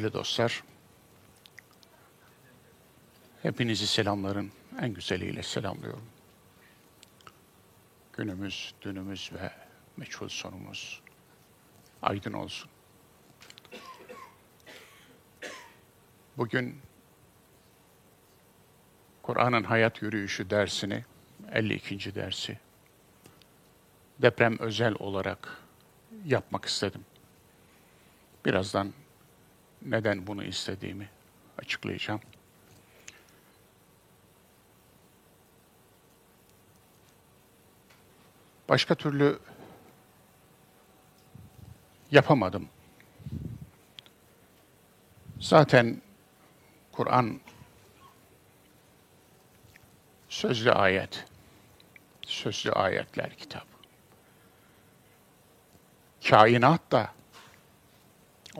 Değerli dostlar, hepinizi selamların en güzeliyle selamlıyorum. Günümüz, dünümüz ve meçhul sonumuz aydın olsun. Bugün Kur'an'ın hayat yürüyüşü dersini, 52. dersi, deprem özel olarak yapmak istedim. Birazdan neden bunu istediğimi açıklayacağım. Başka türlü yapamadım. Zaten Kur'an sözlü ayet, sözlü ayetler kitabı. Kainat da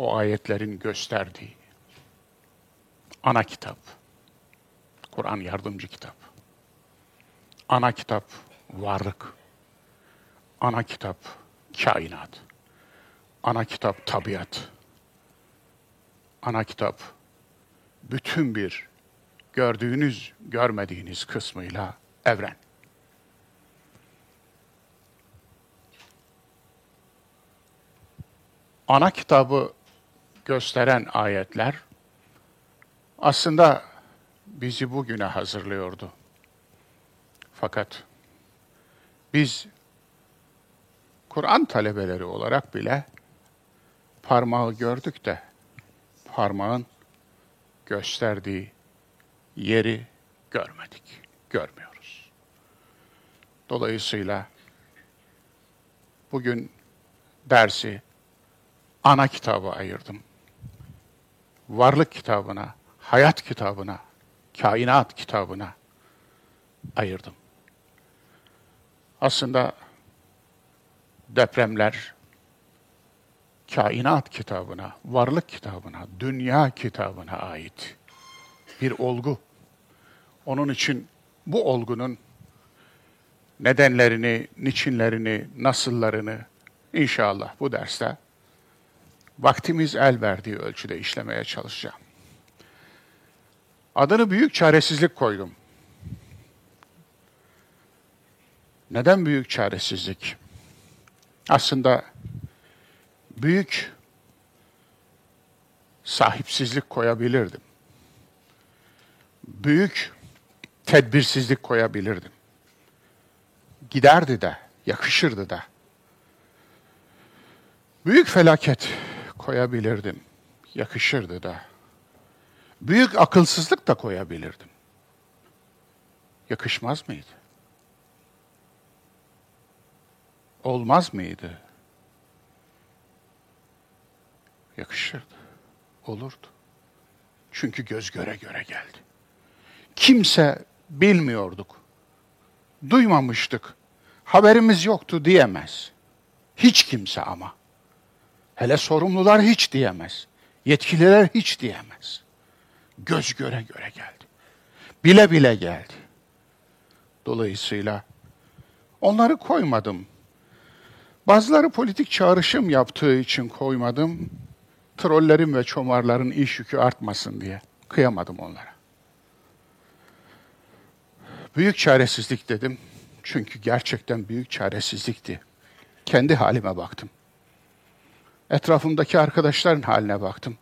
o ayetlerin gösterdiği ana kitap. Kur'an yardımcı kitap. Ana kitap varlık. Ana kitap kainat. Ana kitap tabiat. Ana kitap bütün bir gördüğünüz, görmediğiniz kısmıyla evren. Ana kitabı gösteren ayetler aslında bizi bugüne hazırlıyordu. Fakat biz Kur'an talebeleri olarak bile parmağı gördük de parmağın gösterdiği yeri görmedik, görmüyoruz. Dolayısıyla bugün dersi ana kitabı ayırdım. Varlık kitabına, hayat kitabına, kainat kitabına ayırdım. Aslında depremler kainat kitabına, varlık kitabına, dünya kitabına ait bir olgu. Onun için bu olgunun nedenlerini, niçinlerini, nasıllarını inşallah bu derste vaktimiz el verdiği ölçüde işlemeye çalışacağım. Adını büyük çaresizlik koydum. Neden büyük çaresizlik? Aslında büyük sahipsizlik koyabilirdim. Büyük tedbirsizlik koyabilirdim. Giderdi de, yakışırdı da. Büyük felaket koyabilirdim. Yakışırdı da. Büyük akılsızlık da koyabilirdim. Yakışmaz mıydı? Olmaz mıydı? Yakışırdı. Olurdu. Çünkü göz göre göre geldi. Kimse bilmiyorduk. Duymamıştık. Haberimiz yoktu diyemez. Hiç kimse ama. Hele sorumlular hiç diyemez. Yetkililer hiç diyemez. Göz göre göre geldi. Bile bile geldi. Dolayısıyla onları koymadım. Bazıları politik çağrışım yaptığı için koymadım. Trollerin ve çomarların iş yükü artmasın diye. Kıyamadım onlara. Büyük çaresizlik dedim. Çünkü gerçekten büyük çaresizlikti. Kendi halime baktım. Etrafımdaki arkadaşların haline baktım.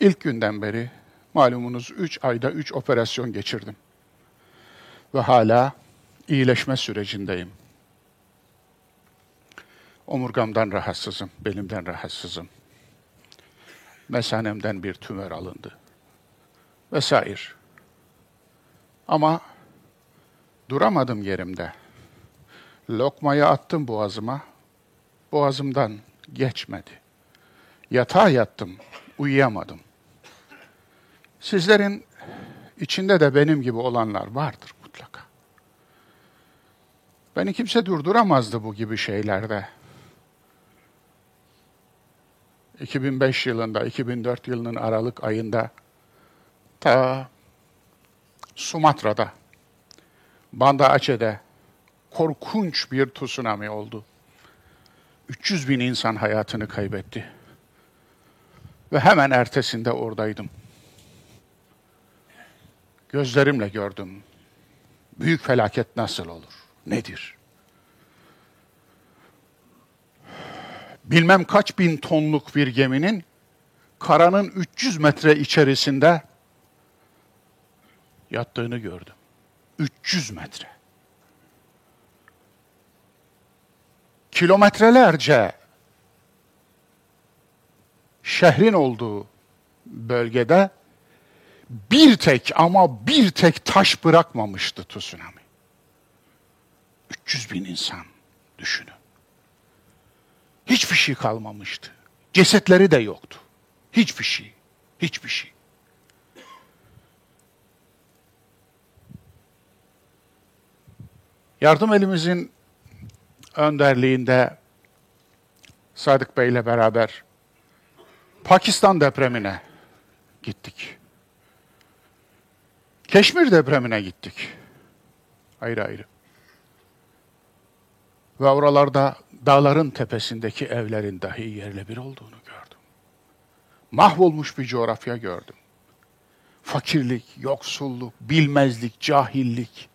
İlk günden beri malumunuz 3 ayda 3 operasyon geçirdim. Ve hala iyileşme sürecindeyim. Omurgamdan rahatsızım, belimden rahatsızım. Mesanemden bir tümör alındı. Vesaire. Ama duramadım yerimde. Lokmayı attım boğazıma. Boğazımdan geçmedi. Yatağa yattım, uyuyamadım. Sizlerin içinde de benim gibi olanlar vardır mutlaka. Beni kimse durduramazdı bu gibi şeylerde. 2005 yılında, 2004 yılının Aralık ayında ta Sumatra'da, Banda Aceh'de korkunç bir tsunami oldu. 300 bin insan hayatını kaybetti. Ve hemen ertesinde oradaydım. Gözlerimle gördüm. Büyük felaket nasıl olur? Nedir? Bilmem kaç bin tonluk bir geminin karanın 300 metre içerisinde yattığını gördüm. 300 metre. Kilometrelerce şehrin olduğu bölgede bir tek ama bir tek taş bırakmamıştı tsunami. 300 bin insan düşünün. Hiçbir şey kalmamıştı. Cesetleri de yoktu. Hiçbir şey. Hiçbir şey. Yardım elimizin önderliğinde Sadık Bey ile beraber Pakistan depremine gittik. Keşmir depremine gittik. Ayrı ayrı. Ve oralarda dağların tepesindeki evlerin dahi yerle bir olduğunu gördüm. Mahvolmuş bir coğrafya gördüm. Fakirlik, yoksulluk, bilmezlik, cahillik.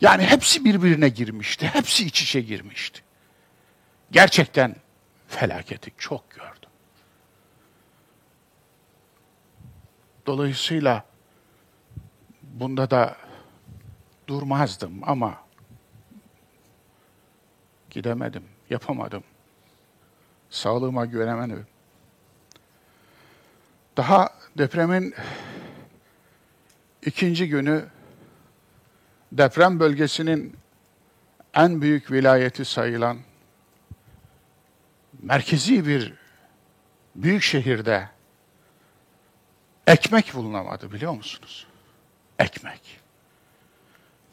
Yani hepsi birbirine girmişti. Hepsi iç içe girmişti. Gerçekten felaketi çok gördüm. Dolayısıyla bunda da durmazdım ama gidemedim, yapamadım. Sağlığıma güvenemedim. Daha depremin ikinci günü deprem bölgesinin en büyük vilayeti sayılan merkezi bir büyük şehirde ekmek bulunamadı biliyor musunuz? Ekmek.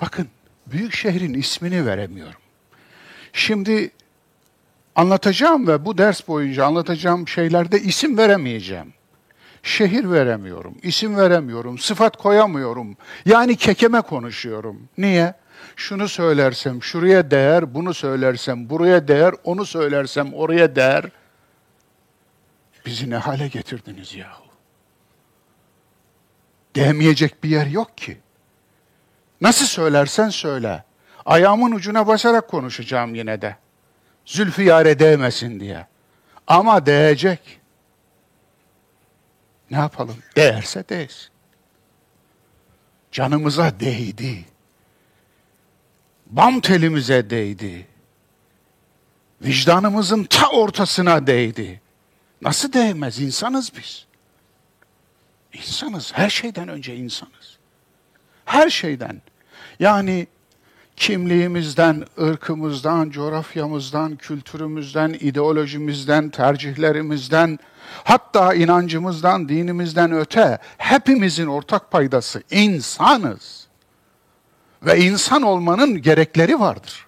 Bakın büyük şehrin ismini veremiyorum. Şimdi anlatacağım ve bu ders boyunca anlatacağım şeylerde isim veremeyeceğim. Şehir veremiyorum, isim veremiyorum, sıfat koyamıyorum. Yani kekeme konuşuyorum. Niye? Şunu söylersem şuraya değer, bunu söylersem buraya değer, onu söylersem oraya değer. Bizi ne hale getirdiniz yahu? Değmeyecek bir yer yok ki. Nasıl söylersen söyle. Ayağımın ucuna basarak konuşacağım yine de. Zülfiyare değmesin diye. Ama değecek. Ne yapalım? Değerse değsin. Canımıza değdi. Bam telimize değdi. Vicdanımızın ta ortasına değdi. Nasıl değmez? İnsanız biz. İnsanız. Her şeyden önce insanız. Her şeyden. Yani kimliğimizden, ırkımızdan, coğrafyamızdan, kültürümüzden, ideolojimizden, tercihlerimizden, hatta inancımızdan, dinimizden öte hepimizin ortak paydası insanız. Ve insan olmanın gerekleri vardır.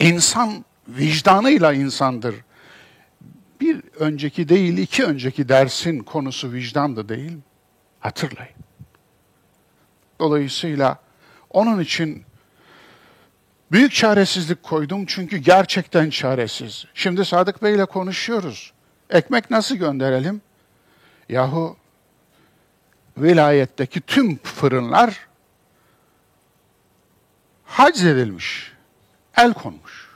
İnsan vicdanıyla insandır. Bir önceki değil, iki önceki dersin konusu vicdandı değil mi? Hatırlayın. Dolayısıyla onun için büyük çaresizlik koydum çünkü gerçekten çaresiz. Şimdi Sadık Bey ile konuşuyoruz. Ekmek nasıl gönderelim? Yahu vilayetteki tüm fırınlar haciz edilmiş. El konmuş.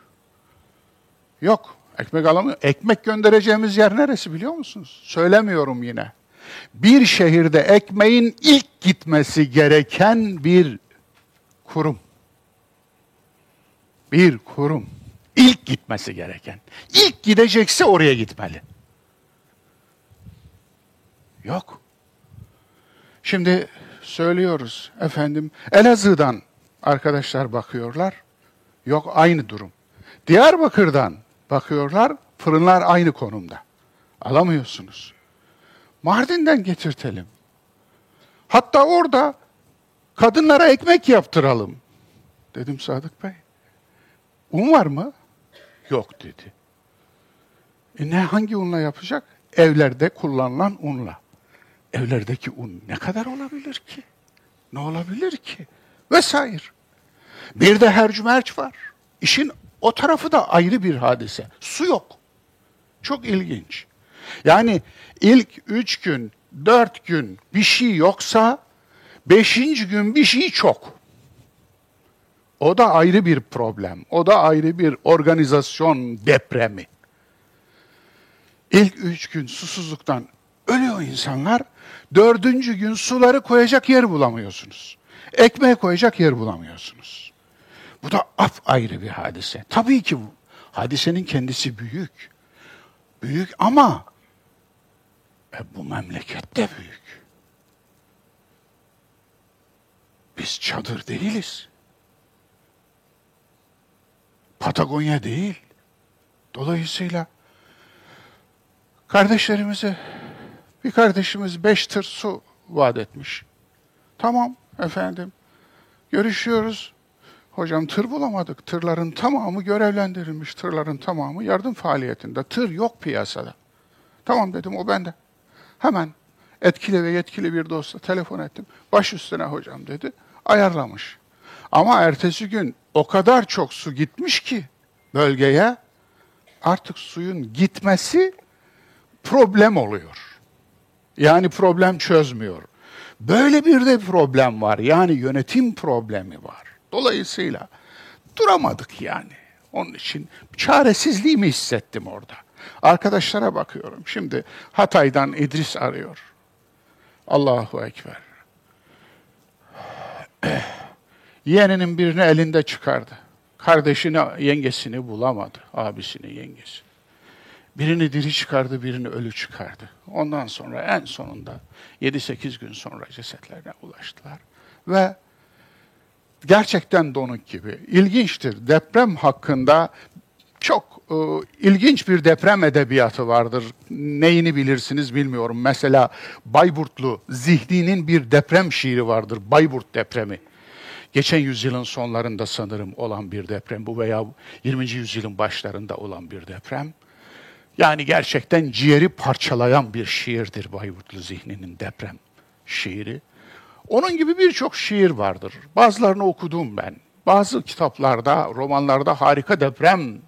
Yok. Ekmek alamıyor. Ekmek göndereceğimiz yer neresi biliyor musunuz? Söylemiyorum yine. Bir şehirde ekmeğin ilk gitmesi gereken bir kurum. Bir kurum. İlk gitmesi gereken. İlk gidecekse oraya gitmeli. Yok. Şimdi söylüyoruz efendim Elazığ'dan arkadaşlar bakıyorlar. Yok aynı durum. Diyarbakır'dan bakıyorlar fırınlar aynı konumda. Alamıyorsunuz. Mardin'den getirtelim. Hatta orada kadınlara ekmek yaptıralım. Dedim Sadık Bey. Un var mı? Yok dedi. E ne hangi unla yapacak? Evlerde kullanılan unla. Evlerdeki un ne kadar olabilir ki? Ne olabilir ki? Vesaire. Bir de hercümerç var. İşin o tarafı da ayrı bir hadise. Su yok. Çok ilginç. Yani ilk üç gün, dört gün bir şey yoksa beşinci gün bir şey çok. O da ayrı bir problem. O da ayrı bir organizasyon depremi. İlk üç gün susuzluktan ölüyor insanlar. Dördüncü gün suları koyacak yer bulamıyorsunuz. Ekmeğe koyacak yer bulamıyorsunuz. Bu da af ayrı bir hadise. Tabii ki bu hadisenin kendisi büyük. Büyük ama e, bu memleket de büyük. Biz çadır değiliz. Patagonya değil. Dolayısıyla kardeşlerimize bir kardeşimiz beş tır su vaat etmiş. Tamam efendim. Görüşüyoruz. Hocam tır bulamadık. Tırların tamamı görevlendirilmiş. Tırların tamamı yardım faaliyetinde. Tır yok piyasada. Tamam dedim o bende. Hemen etkili ve yetkili bir dosta telefon ettim. Baş üstüne hocam dedi. Ayarlamış. Ama ertesi gün o kadar çok su gitmiş ki bölgeye artık suyun gitmesi problem oluyor. Yani problem çözmüyor. Böyle bir de problem var. Yani yönetim problemi var. Dolayısıyla duramadık yani. Onun için çaresizliğimi hissettim orada. Arkadaşlara bakıyorum. Şimdi Hatay'dan İdris arıyor. Allahu Ekber. Yeğeninin birini elinde çıkardı. Kardeşini, yengesini bulamadı. Abisini, yengesini. Birini diri çıkardı, birini ölü çıkardı. Ondan sonra en sonunda 7-8 gün sonra cesetlerine ulaştılar. Ve gerçekten donuk gibi. İlginçtir. Deprem hakkında çok e, ilginç bir deprem edebiyatı vardır. Neyini bilirsiniz bilmiyorum. Mesela Bayburtlu Zihni'nin bir deprem şiiri vardır. Bayburt depremi. Geçen yüzyılın sonlarında sanırım olan bir deprem bu veya 20. yüzyılın başlarında olan bir deprem. Yani gerçekten ciğeri parçalayan bir şiirdir Bayburtlu Zihni'nin deprem şiiri. Onun gibi birçok şiir vardır. Bazılarını okudum ben. Bazı kitaplarda, romanlarda harika deprem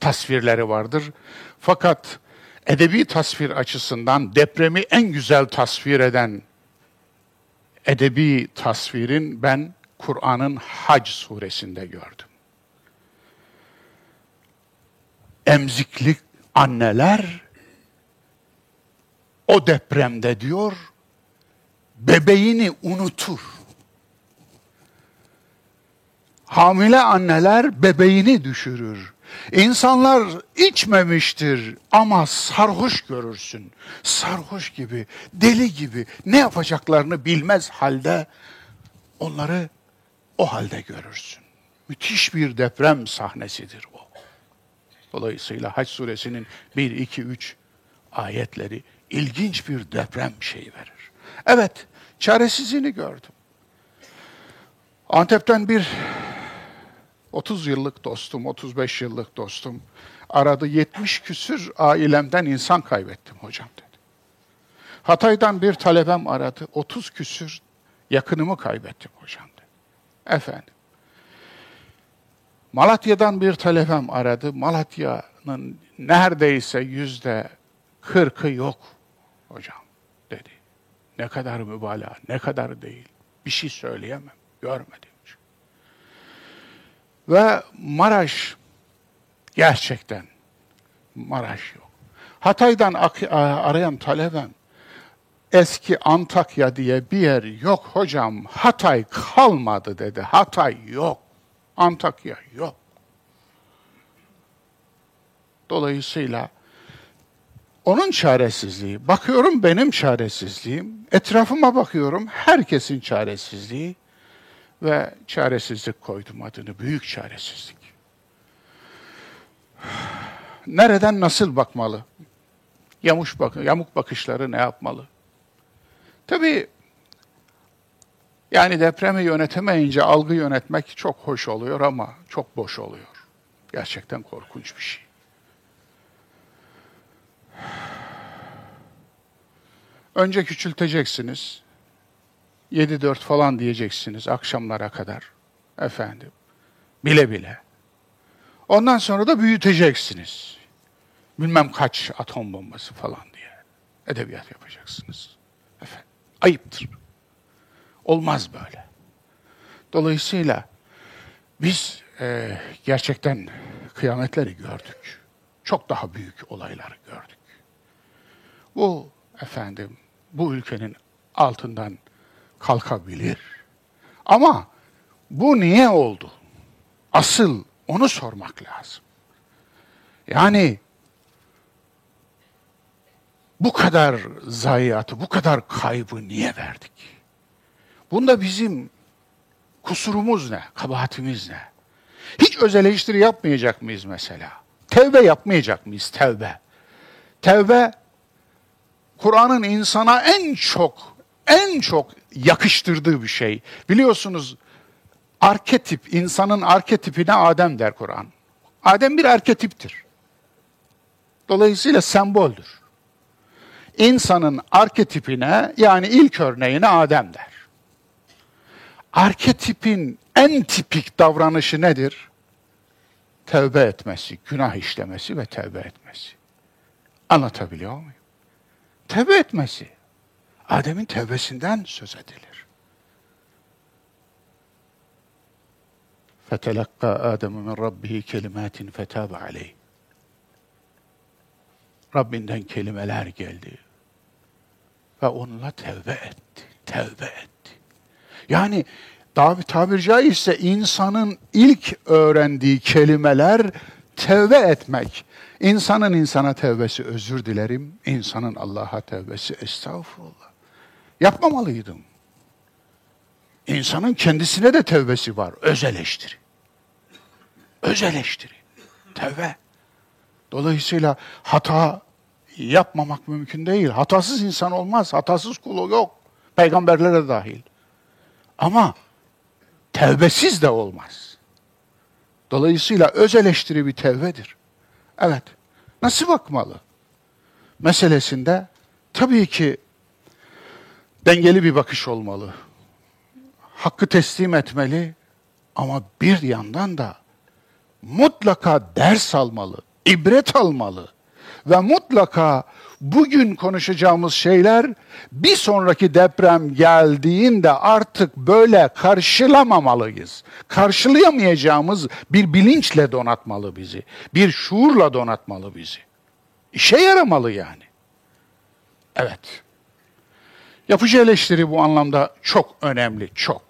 tasvirleri vardır. Fakat edebi tasvir açısından depremi en güzel tasvir eden edebi tasvirin ben Kur'an'ın Hac suresinde gördüm. Emziklik anneler o depremde diyor bebeğini unutur. Hamile anneler bebeğini düşürür. İnsanlar içmemiştir ama sarhoş görürsün. Sarhoş gibi, deli gibi ne yapacaklarını bilmez halde onları o halde görürsün. Müthiş bir deprem sahnesidir o. Dolayısıyla Haç suresinin 1, 2, 3 ayetleri ilginç bir deprem şeyi verir. Evet, çaresizliğini gördüm. Antep'ten bir 30 yıllık dostum, 35 yıllık dostum aradı 70 küsür ailemden insan kaybettim hocam dedi. Hatay'dan bir talebem aradı 30 küsür yakınımı kaybettim hocam. Efendim. Malatya'dan bir talebem aradı. Malatya'nın neredeyse yüzde kırkı yok hocam dedi. Ne kadar mübalağa, ne kadar değil. Bir şey söyleyemem, görmedim. Ve Maraş gerçekten Maraş yok. Hatay'dan arayan talebem eski Antakya diye bir yer yok hocam. Hatay kalmadı dedi. Hatay yok. Antakya yok. Dolayısıyla onun çaresizliği, bakıyorum benim çaresizliğim, etrafıma bakıyorum herkesin çaresizliği ve çaresizlik koydum adını, büyük çaresizlik. Nereden nasıl bakmalı? Yamuş bak yamuk bakışları ne yapmalı? Tabii yani depremi yönetemeyince algı yönetmek çok hoş oluyor ama çok boş oluyor. Gerçekten korkunç bir şey. Önce küçülteceksiniz. 7-4 falan diyeceksiniz akşamlara kadar. Efendim. Bile bile. Ondan sonra da büyüteceksiniz. Bilmem kaç atom bombası falan edebiyat yapacaksınız. Ayıptır. Olmaz böyle. Dolayısıyla biz e, gerçekten kıyametleri gördük. Çok daha büyük olayları gördük. Bu efendim bu ülkenin altından kalkabilir. Ama bu niye oldu? Asıl onu sormak lazım. Yani bu kadar zayiatı, bu kadar kaybı niye verdik? Bunda bizim kusurumuz ne, kabahatimiz ne? Hiç öz eleştiri yapmayacak mıyız mesela? Tevbe yapmayacak mıyız? Tevbe. Tevbe, Kur'an'ın insana en çok, en çok yakıştırdığı bir şey. Biliyorsunuz arketip, insanın arketipine Adem der Kur'an. Adem bir arketiptir. Dolayısıyla semboldür İnsanın arketipine yani ilk örneğine Adem der. Arketipin en tipik davranışı nedir? Tevbe etmesi, günah işlemesi ve tevbe etmesi. Anlatabiliyor muyum? Tevbe etmesi. Adem'in tevbesinden söz edilir. فَتَلَقَّى آدَمُ مِنْ رَبِّهِ كَلِمَاتٍ فَتَابَ عَلَيْهِ Rabbinden kelimeler geldi. Ve onunla tevbe etti. Tevbe etti. Yani tabir caizse insanın ilk öğrendiği kelimeler tevbe etmek. İnsanın insana tevbesi özür dilerim, insanın Allah'a tevbesi estağfurullah. Yapmamalıydım. İnsanın kendisine de tevbesi var, öz eleştiri. Öz eleştiri, tevbe. Dolayısıyla hata yapmamak mümkün değil. Hatasız insan olmaz, hatasız kulu yok. Peygamberlere dahil. Ama tevbesiz de olmaz. Dolayısıyla öz eleştiri bir tevbedir. Evet. Nasıl bakmalı? Meselesinde tabii ki dengeli bir bakış olmalı. Hakkı teslim etmeli ama bir yandan da mutlaka ders almalı, ibret almalı ve mutlaka bugün konuşacağımız şeyler bir sonraki deprem geldiğinde artık böyle karşılamamalıyız. Karşılayamayacağımız bir bilinçle donatmalı bizi. Bir şuurla donatmalı bizi. İşe yaramalı yani. Evet. Yapıcı eleştiri bu anlamda çok önemli, çok.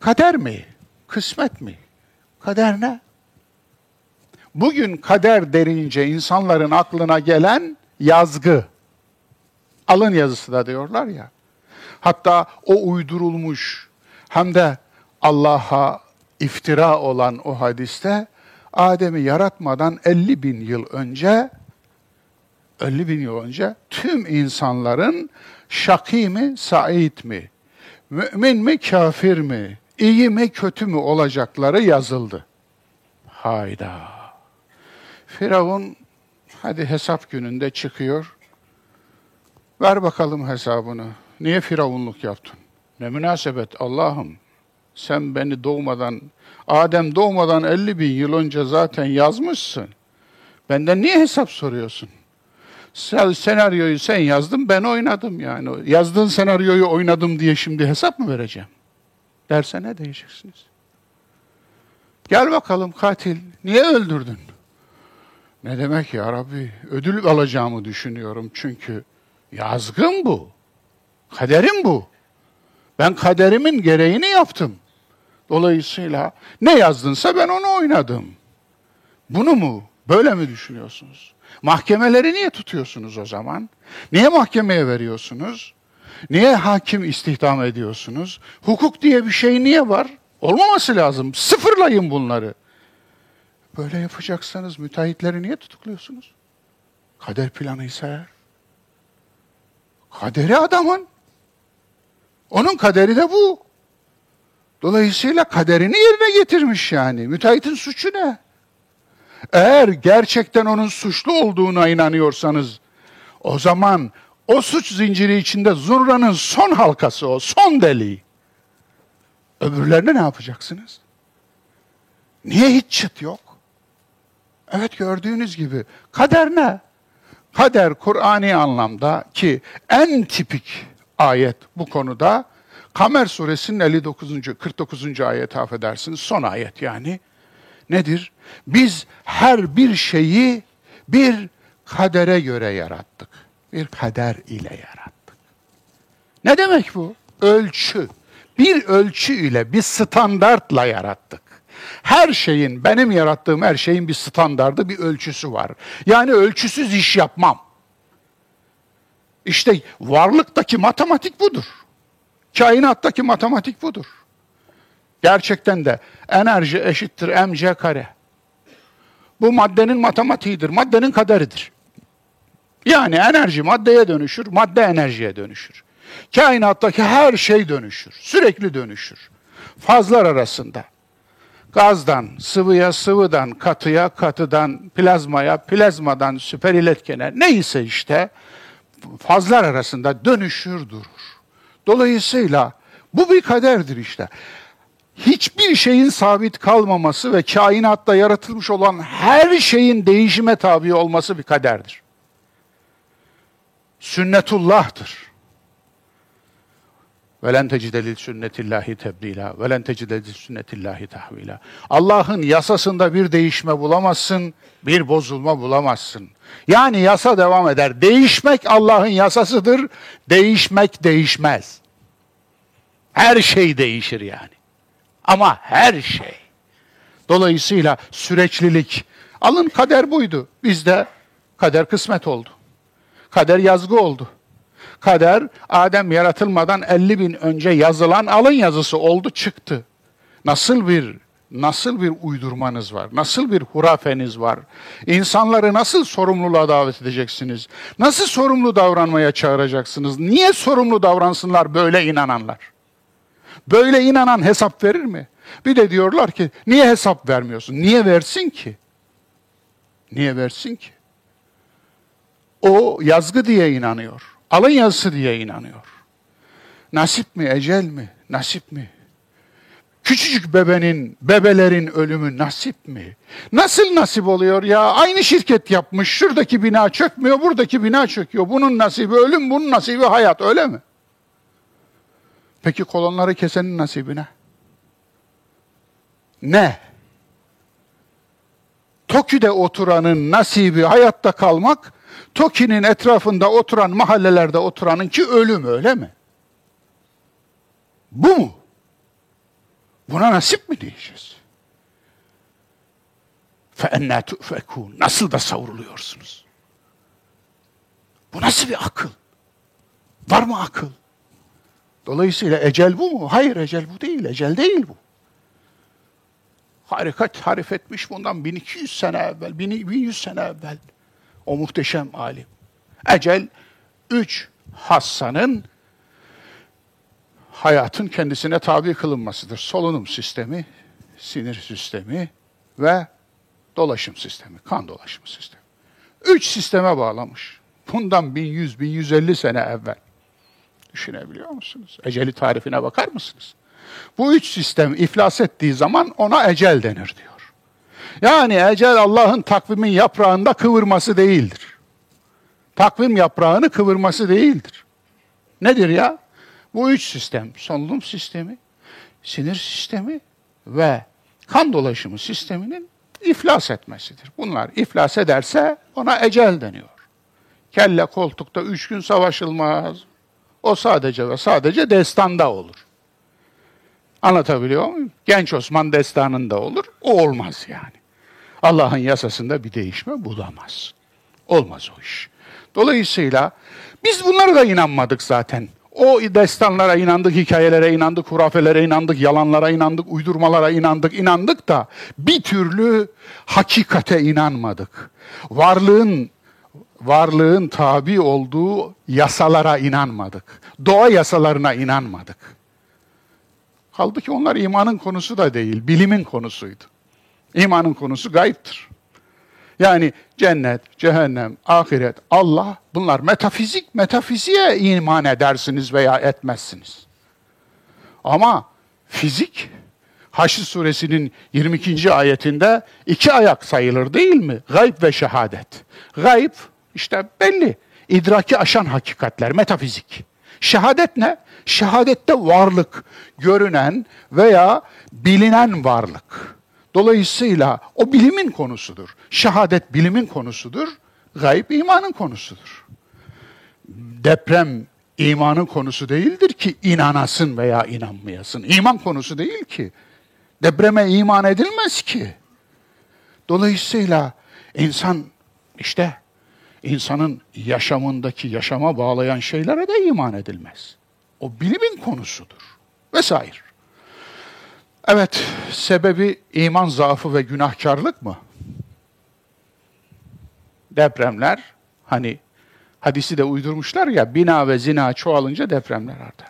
Kader mi? Kısmet mi? Kader ne? Bugün kader derince insanların aklına gelen yazgı. Alın yazısı da diyorlar ya. Hatta o uydurulmuş hem de Allah'a iftira olan o hadiste Adem'i yaratmadan 50 bin yıl önce 50 bin yıl önce tüm insanların şaki mi, said mi, mümin mi, kafir mi, iyi mi, kötü mü olacakları yazıldı. Hayda. Firavun hadi hesap gününde çıkıyor. Ver bakalım hesabını. Niye firavunluk yaptın? Ne münasebet Allah'ım. Sen beni doğmadan, Adem doğmadan 50 bin yıl önce zaten yazmışsın. Benden niye hesap soruyorsun? Sen, senaryoyu sen yazdın, ben oynadım yani. Yazdığın senaryoyu oynadım diye şimdi hesap mı vereceğim? Derse ne diyeceksiniz? Gel bakalım katil, niye öldürdün? Ne demek ya Rabbi? Ödül alacağımı düşünüyorum çünkü yazgın bu. Kaderim bu. Ben kaderimin gereğini yaptım. Dolayısıyla ne yazdınsa ben onu oynadım. Bunu mu, böyle mi düşünüyorsunuz? Mahkemeleri niye tutuyorsunuz o zaman? Niye mahkemeye veriyorsunuz? Niye hakim istihdam ediyorsunuz? Hukuk diye bir şey niye var? Olmaması lazım. Sıfırlayın bunları. Böyle yapacaksanız müteahhitleri niye tutukluyorsunuz? Kader planıysa eğer. Kaderi adamın. Onun kaderi de bu. Dolayısıyla kaderini yerine getirmiş yani. Müteahhitin suçu ne? Eğer gerçekten onun suçlu olduğuna inanıyorsanız o zaman o suç zinciri içinde zurranın son halkası o, son deliği. Öbürlerine ne yapacaksınız? Niye hiç çıt yok? Evet gördüğünüz gibi kader ne? Kader Kur'ani anlamda ki en tipik ayet bu konuda Kamer suresinin 59. 49. ayet affedersiniz son ayet yani. Nedir? Biz her bir şeyi bir kadere göre yarattık. Bir kader ile yarattık. Ne demek bu? Ölçü. Bir ölçü ile, bir standartla yarattık. Her şeyin, benim yarattığım her şeyin bir standardı, bir ölçüsü var. Yani ölçüsüz iş yapmam. İşte varlıktaki matematik budur. Kainattaki matematik budur. Gerçekten de enerji eşittir mc kare. Bu maddenin matematiğidir, maddenin kaderidir. Yani enerji maddeye dönüşür, madde enerjiye dönüşür. Kainattaki her şey dönüşür, sürekli dönüşür. Fazlar arasında. Gazdan, sıvıya, sıvıdan, katıya, katıdan, plazmaya, plazmadan, süper iletkene neyse işte fazlar arasında dönüşür durur. Dolayısıyla bu bir kaderdir işte. Hiçbir şeyin sabit kalmaması ve kainatta yaratılmış olan her şeyin değişime tabi olması bir kaderdir. Sünnetullah'tır. Velen tecideli sünnetillahi tebdila. Velen tecideli sünnetillahi tahvila. Allah'ın yasasında bir değişme bulamazsın, bir bozulma bulamazsın. Yani yasa devam eder. Değişmek Allah'ın yasasıdır, değişmek değişmez. Her şey değişir yani. Ama her şey. Dolayısıyla süreçlilik. Alın kader buydu. Bizde kader kısmet oldu. Kader yazgı oldu. Kader Adem yaratılmadan 50 bin önce yazılan alın yazısı oldu çıktı. Nasıl bir nasıl bir uydurmanız var? Nasıl bir hurafeniz var? İnsanları nasıl sorumluluğa davet edeceksiniz? Nasıl sorumlu davranmaya çağıracaksınız? Niye sorumlu davransınlar böyle inananlar? Böyle inanan hesap verir mi? Bir de diyorlar ki niye hesap vermiyorsun? Niye versin ki? Niye versin ki? O yazgı diye inanıyor. Alın yazısı diye inanıyor. Nasip mi, ecel mi? Nasip mi? Küçücük bebenin, bebelerin ölümü nasip mi? Nasıl nasip oluyor ya? Aynı şirket yapmış. Şuradaki bina çökmüyor, buradaki bina çöküyor. Bunun nasibi ölüm, bunun nasibi hayat öyle mi? Peki kolonları kesenin nasibine? Ne? Tokyo'da oturanın nasibi hayatta kalmak, Toki'nin etrafında oturan mahallelerde oturanın ki ölüm öyle mi? Bu mu? Buna nasip mi diyeceğiz? فَاَنَّا تُؤْفَكُونَ Nasıl da savruluyorsunuz? Bu nasıl bir akıl? Var mı akıl? Dolayısıyla ecel bu mu? Hayır ecel bu değil, ecel değil bu. Harika tarif etmiş bundan 1200 sene evvel, 1100 sene evvel. O muhteşem alim. Ecel, üç hassanın hayatın kendisine tabi kılınmasıdır. Solunum sistemi, sinir sistemi ve dolaşım sistemi, kan dolaşım sistemi. Üç sisteme bağlamış. Bundan 1100-1150 sene evvel. Düşünebiliyor musunuz? Eceli tarifine bakar mısınız? Bu üç sistem iflas ettiği zaman ona ecel denir diyor. Yani ecel Allah'ın takvimin yaprağında kıvırması değildir. Takvim yaprağını kıvırması değildir. Nedir ya? Bu üç sistem, solunum sistemi, sinir sistemi ve kan dolaşımı sisteminin iflas etmesidir. Bunlar iflas ederse ona ecel deniyor. Kelle koltukta üç gün savaşılmaz. O sadece ve sadece destanda olur. Anlatabiliyor muyum? Genç Osman destanında olur. O olmaz yani. Allah'ın yasasında bir değişme bulamaz. Olmaz o iş. Dolayısıyla biz bunlara da inanmadık zaten. O destanlara inandık, hikayelere inandık, hurafelere inandık, yalanlara inandık, uydurmalara inandık, inandık da bir türlü hakikate inanmadık. Varlığın varlığın tabi olduğu yasalara inanmadık. Doğa yasalarına inanmadık. Halbuki onlar imanın konusu da değil, bilimin konusuydu. İmanın konusu gayiptir. Yani cennet, cehennem, ahiret, Allah bunlar metafizik, metafiziğe iman edersiniz veya etmezsiniz. Ama fizik Haşr suresinin 22. ayetinde iki ayak sayılır değil mi? Gayb ve şehadet. Gayb İşte belli. İdraki aşan hakikatler, metafizik. Şehadet ne? Şehadette varlık, görünen veya bilinen varlık. Dolayısıyla o bilimin konusudur. Şehadet bilimin konusudur. Gayb imanın konusudur. Deprem imanın konusu değildir ki inanasın veya inanmayasın. İman konusu değil ki. Depreme iman edilmez ki. Dolayısıyla insan işte insanın yaşamındaki yaşama bağlayan şeylere de iman edilmez. O bilimin konusudur. Vesaire. Evet, sebebi iman zaafı ve günahkarlık mı? Depremler, hani hadisi de uydurmuşlar ya, bina ve zina çoğalınca depremler artar.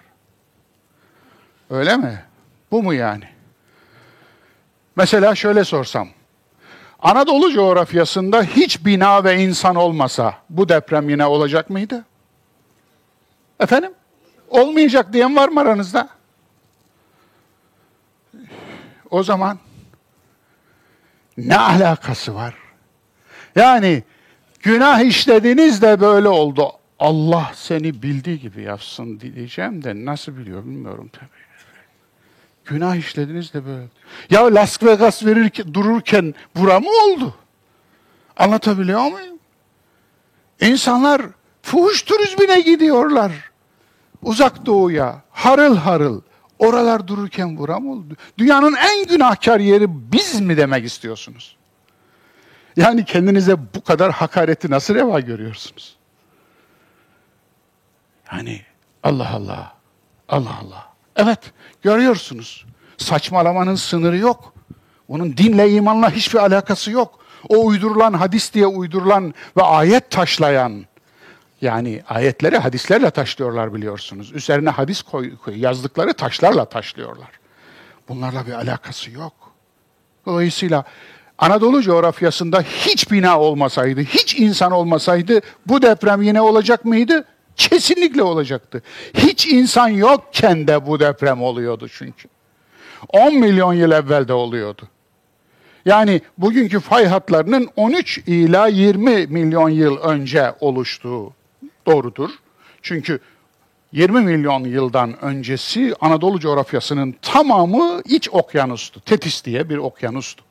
Öyle mi? Bu mu yani? Mesela şöyle sorsam, Anadolu coğrafyasında hiç bina ve insan olmasa bu deprem yine olacak mıydı? Efendim? Olmayacak diyen var mı aranızda? O zaman ne alakası var? Yani günah işlediniz de böyle oldu. Allah seni bildiği gibi yapsın diyeceğim de nasıl biliyor bilmiyorum tabii. Günah işlediniz de böyle. Ya Las Vegas verirken, dururken bura mı oldu? Anlatabiliyor muyum? İnsanlar fuhuş turizmine gidiyorlar. Uzak doğuya, harıl harıl. Oralar dururken bura mı oldu? Dünyanın en günahkar yeri biz mi demek istiyorsunuz? Yani kendinize bu kadar hakareti nasıl reva görüyorsunuz? Yani Allah Allah, Allah Allah. Evet, görüyorsunuz. Saçmalamanın sınırı yok. Onun dinle, imanla hiçbir alakası yok. O uydurulan hadis diye uydurulan ve ayet taşlayan, yani ayetleri hadislerle taşlıyorlar biliyorsunuz. Üzerine hadis koy, koy, yazdıkları taşlarla taşlıyorlar. Bunlarla bir alakası yok. Dolayısıyla Anadolu coğrafyasında hiç bina olmasaydı, hiç insan olmasaydı bu deprem yine olacak mıydı? Kesinlikle olacaktı. Hiç insan yokken de bu deprem oluyordu çünkü. 10 milyon yıl evvel de oluyordu. Yani bugünkü fay hatlarının 13 ila 20 milyon yıl önce oluştuğu doğrudur. Çünkü 20 milyon yıldan öncesi Anadolu coğrafyasının tamamı iç okyanustu. Tetis diye bir okyanustu.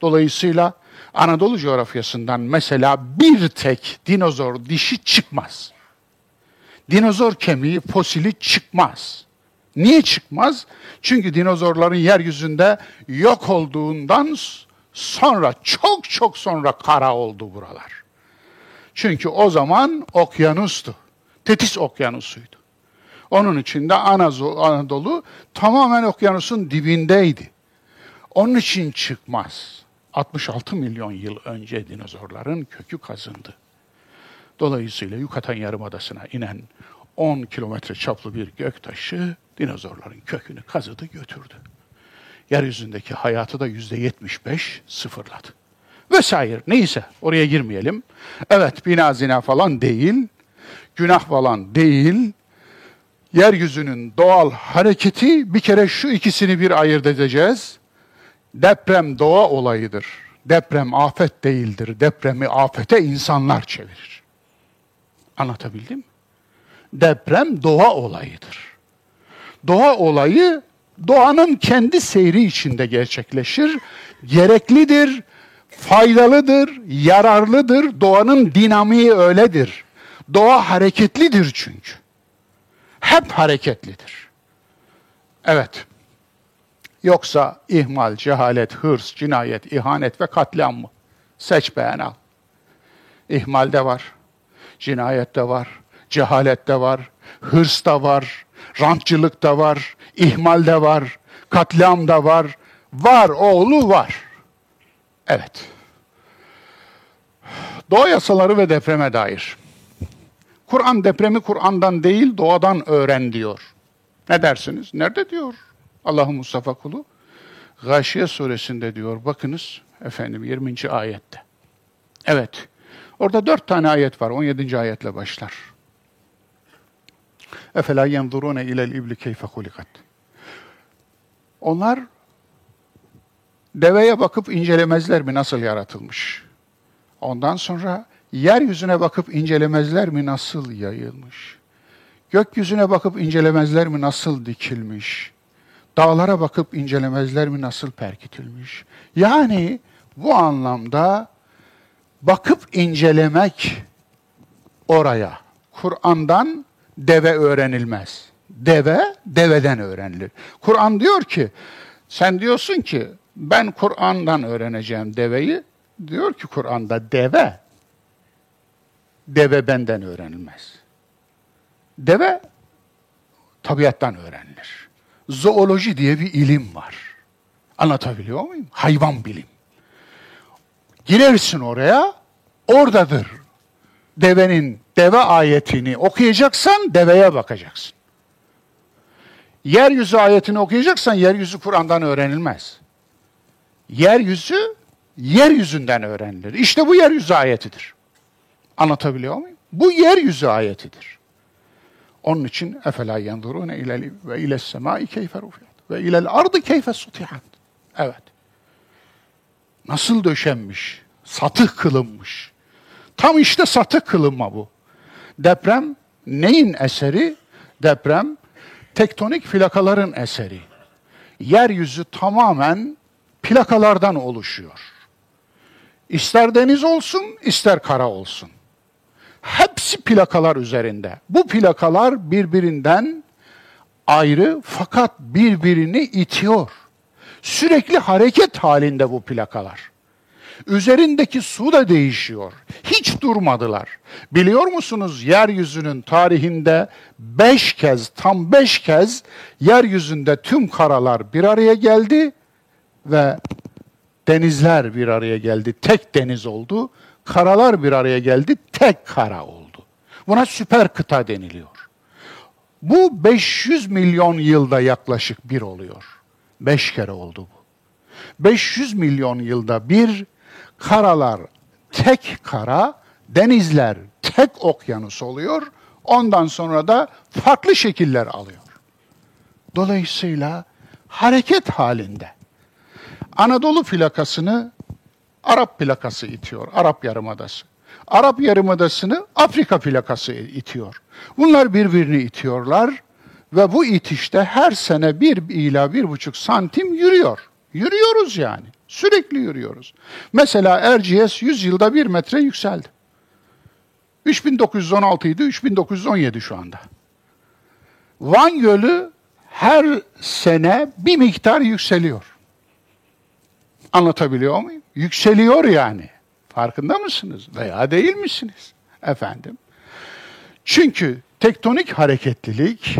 Dolayısıyla Anadolu coğrafyasından mesela bir tek dinozor dişi çıkmaz. Dinozor kemiği, fosili çıkmaz. Niye çıkmaz? Çünkü dinozorların yeryüzünde yok olduğundan sonra, çok çok sonra kara oldu buralar. Çünkü o zaman okyanustu. Tetis okyanusuydu. Onun için de Anadolu tamamen okyanusun dibindeydi. Onun için çıkmaz. 66 milyon yıl önce dinozorların kökü kazındı. Dolayısıyla Yucatan Yarımadası'na inen 10 kilometre çaplı bir göktaşı dinozorların kökünü kazıdı götürdü. Yeryüzündeki hayatı da yüzde 75 sıfırladı. Vesaire neyse oraya girmeyelim. Evet bina zina falan değil, günah falan değil. Yeryüzünün doğal hareketi bir kere şu ikisini bir ayırt edeceğiz. Deprem doğa olayıdır. Deprem afet değildir. Depremi afete insanlar çevirir. Anlatabildim mi? Deprem doğa olayıdır. Doğa olayı doğanın kendi seyri içinde gerçekleşir. Gereklidir, faydalıdır, yararlıdır. Doğanın dinamiği öyledir. Doğa hareketlidir çünkü. Hep hareketlidir. Evet. Yoksa ihmal, cehalet, hırs, cinayet, ihanet ve katliam mı? Seç beğen al. İhmal de var, cinayet de var, cehalet de var, hırs da var, rantçılık da var, ihmal de var, katliam da var. Var oğlu var. Evet. Doğa yasaları ve depreme dair. Kur'an depremi Kur'an'dan değil doğadan öğren diyor. Ne dersiniz? Nerede diyor Allah Mustafa kulu? Gâşiye suresinde diyor. Bakınız efendim 20. ayette. Evet. Orada dört tane ayet var. 17. ayetle başlar. Efela yenzurune ilel ibli keyfe hulikat. Onlar deveye bakıp incelemezler mi nasıl yaratılmış? Ondan sonra Yeryüzüne bakıp incelemezler mi nasıl yayılmış? Gökyüzüne bakıp incelemezler mi nasıl dikilmiş? Dağlara bakıp incelemezler mi nasıl perkitilmiş? Yani bu anlamda bakıp incelemek oraya. Kur'an'dan deve öğrenilmez. Deve, deveden öğrenilir. Kur'an diyor ki, sen diyorsun ki ben Kur'an'dan öğreneceğim deveyi. Diyor ki Kur'an'da deve, deve benden öğrenilmez. Deve tabiattan öğrenilir. Zooloji diye bir ilim var. Anlatabiliyor muyum? Hayvan bilim. Girersin oraya, oradadır. Devenin, deve ayetini okuyacaksan deveye bakacaksın. Yeryüzü ayetini okuyacaksan yeryüzü Kur'an'dan öğrenilmez. Yeryüzü yeryüzünden öğrenilir. İşte bu yeryüzü ayetidir. Anlatabiliyor muyum? Bu yeryüzü ayetidir. Onun için efela yenzurune ile ve ile semai keyfe rufiyat ve ile ardı keyfe sutihat. Evet. Nasıl döşenmiş, satık kılınmış. Tam işte satık kılınma bu. Deprem neyin eseri? Deprem tektonik plakaların eseri. Yeryüzü tamamen plakalardan oluşuyor. İster deniz olsun, ister kara olsun. Hepsi plakalar üzerinde. Bu plakalar birbirinden ayrı fakat birbirini itiyor. Sürekli hareket halinde bu plakalar. Üzerindeki su da değişiyor. Hiç durmadılar. Biliyor musunuz yeryüzünün tarihinde beş kez, tam beş kez yeryüzünde tüm karalar bir araya geldi ve denizler bir araya geldi. Tek deniz oldu. Karalar bir araya geldi. Tek kara oldu. Buna süper kıta deniliyor. Bu 500 milyon yılda yaklaşık bir oluyor. Beş kere oldu bu. 500 milyon yılda bir karalar tek kara, denizler tek okyanus oluyor. Ondan sonra da farklı şekiller alıyor. Dolayısıyla hareket halinde. Anadolu plakasını Arap plakası itiyor, Arap Yarımadası. Arap Yarımadası'nı Afrika plakası itiyor. Bunlar birbirini itiyorlar ve bu itişte her sene bir ila bir buçuk santim yürüyor. Yürüyoruz yani. Sürekli yürüyoruz. Mesela Erciyes 100 yılda bir metre yükseldi. 3916 idi, 3917 şu anda. Van Gölü her sene bir miktar yükseliyor. Anlatabiliyor muyum? Yükseliyor yani. Farkında mısınız? Veya değil misiniz? Efendim. Çünkü tektonik hareketlilik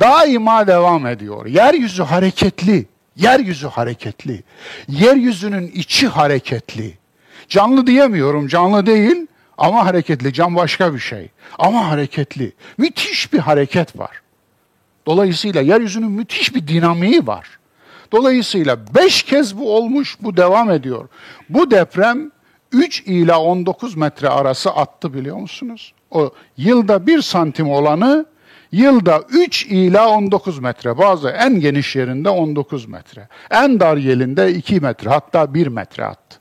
daima devam ediyor. Yeryüzü hareketli. Yeryüzü hareketli. Yeryüzünün içi hareketli. Canlı diyemiyorum, canlı değil ama hareketli. Can başka bir şey. Ama hareketli. Müthiş bir hareket var. Dolayısıyla yeryüzünün müthiş bir dinamiği var. Dolayısıyla beş kez bu olmuş, bu devam ediyor. Bu deprem 3 ila 19 metre arası attı biliyor musunuz? O yılda bir santim olanı Yılda 3 ila 19 metre, bazı en geniş yerinde 19 metre. En dar yerinde 2 metre, hatta 1 metre attı.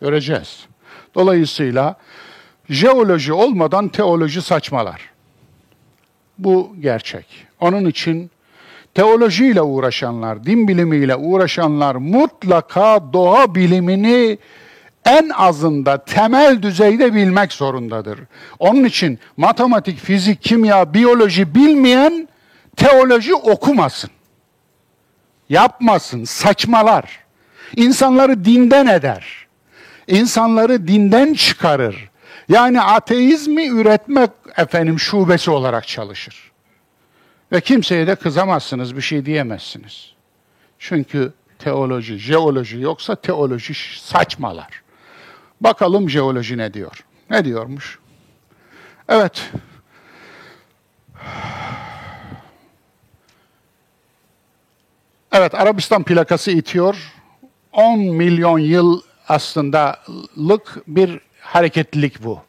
Göreceğiz. Dolayısıyla jeoloji olmadan teoloji saçmalar. Bu gerçek. Onun için teolojiyle uğraşanlar, din bilimiyle uğraşanlar mutlaka doğa bilimini en azında temel düzeyde bilmek zorundadır. Onun için matematik, fizik, kimya, biyoloji bilmeyen teoloji okumasın. Yapmasın, saçmalar. İnsanları dinden eder. İnsanları dinden çıkarır. Yani ateizmi üretmek efendim şubesi olarak çalışır. Ve kimseye de kızamazsınız, bir şey diyemezsiniz. Çünkü teoloji, jeoloji yoksa teoloji saçmalar. Bakalım jeoloji ne diyor? Ne diyormuş? Evet. Evet, Arabistan plakası itiyor. 10 milyon yıl aslındalık bir hareketlilik bu.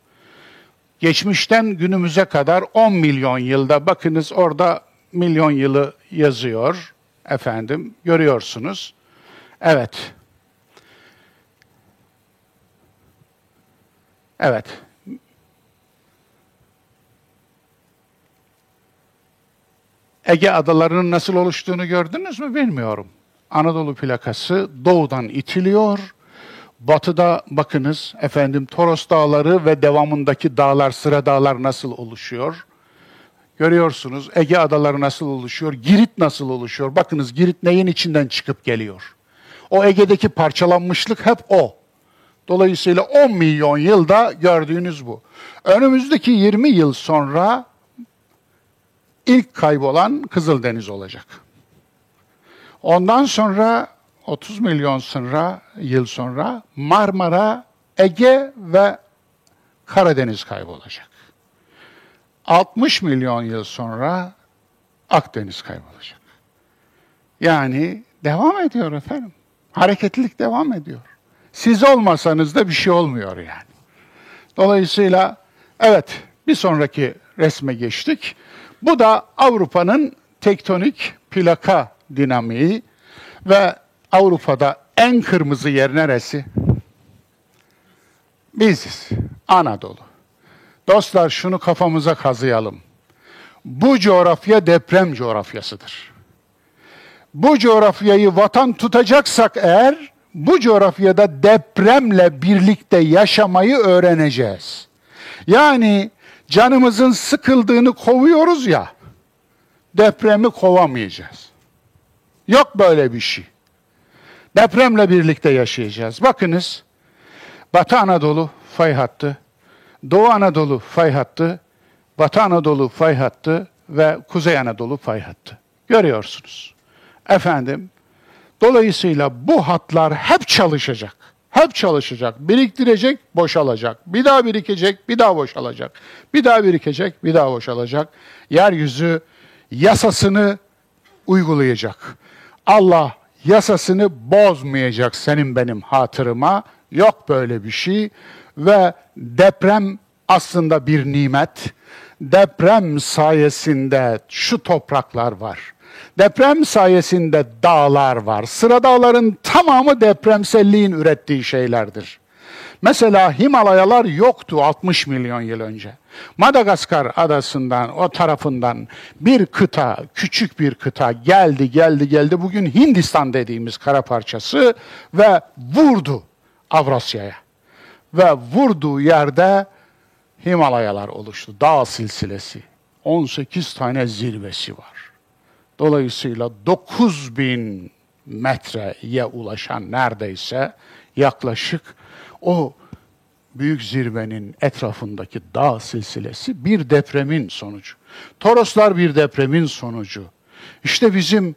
Geçmişten günümüze kadar 10 milyon yılda bakınız orada milyon yılı yazıyor efendim görüyorsunuz. Evet. Evet. Ege adalarının nasıl oluştuğunu gördünüz mü bilmiyorum. Anadolu plakası doğudan itiliyor. Batıda bakınız efendim Toros Dağları ve devamındaki dağlar, sıra dağlar nasıl oluşuyor? Görüyorsunuz Ege adaları nasıl oluşuyor? Girit nasıl oluşuyor? Bakınız Girit neyin içinden çıkıp geliyor? O Ege'deki parçalanmışlık hep o. Dolayısıyla 10 milyon yılda gördüğünüz bu. Önümüzdeki 20 yıl sonra ilk kaybolan Kızıldeniz olacak. Ondan sonra 30 milyon sonra yıl sonra Marmara, Ege ve Karadeniz kaybolacak. 60 milyon yıl sonra Akdeniz kaybolacak. Yani devam ediyor efendim. Hareketlilik devam ediyor. Siz olmasanız da bir şey olmuyor yani. Dolayısıyla evet bir sonraki resme geçtik. Bu da Avrupa'nın tektonik plaka dinamiği ve Avrupa'da en kırmızı yer neresi? Biziz. Anadolu. Dostlar şunu kafamıza kazıyalım. Bu coğrafya deprem coğrafyasıdır. Bu coğrafyayı vatan tutacaksak eğer bu coğrafyada depremle birlikte yaşamayı öğreneceğiz. Yani canımızın sıkıldığını kovuyoruz ya, depremi kovamayacağız. Yok böyle bir şey. Depremle birlikte yaşayacağız. Bakınız, Batı Anadolu fay hattı, Doğu Anadolu fay hattı, Batı Anadolu fay hattı ve Kuzey Anadolu fay hattı. Görüyorsunuz. Efendim, dolayısıyla bu hatlar hep çalışacak. Hep çalışacak. Biriktirecek, boşalacak. Bir daha birikecek, bir daha boşalacak. Bir daha birikecek, bir daha boşalacak. Yeryüzü yasasını uygulayacak. Allah yasasını bozmayacak senin benim hatırıma. Yok böyle bir şey ve deprem aslında bir nimet. Deprem sayesinde şu topraklar var. Deprem sayesinde dağlar var. Sıra dağların tamamı depremselliğin ürettiği şeylerdir. Mesela Himalayalar yoktu 60 milyon yıl önce. Madagaskar adasından, o tarafından bir kıta, küçük bir kıta geldi, geldi, geldi. Bugün Hindistan dediğimiz kara parçası ve vurdu Avrasya'ya. Ve vurduğu yerde Himalayalar oluştu, dağ silsilesi. 18 tane zirvesi var. Dolayısıyla 9000 metreye ulaşan neredeyse yaklaşık o büyük zirvenin etrafındaki dağ silsilesi bir depremin sonucu. Toroslar bir depremin sonucu. İşte bizim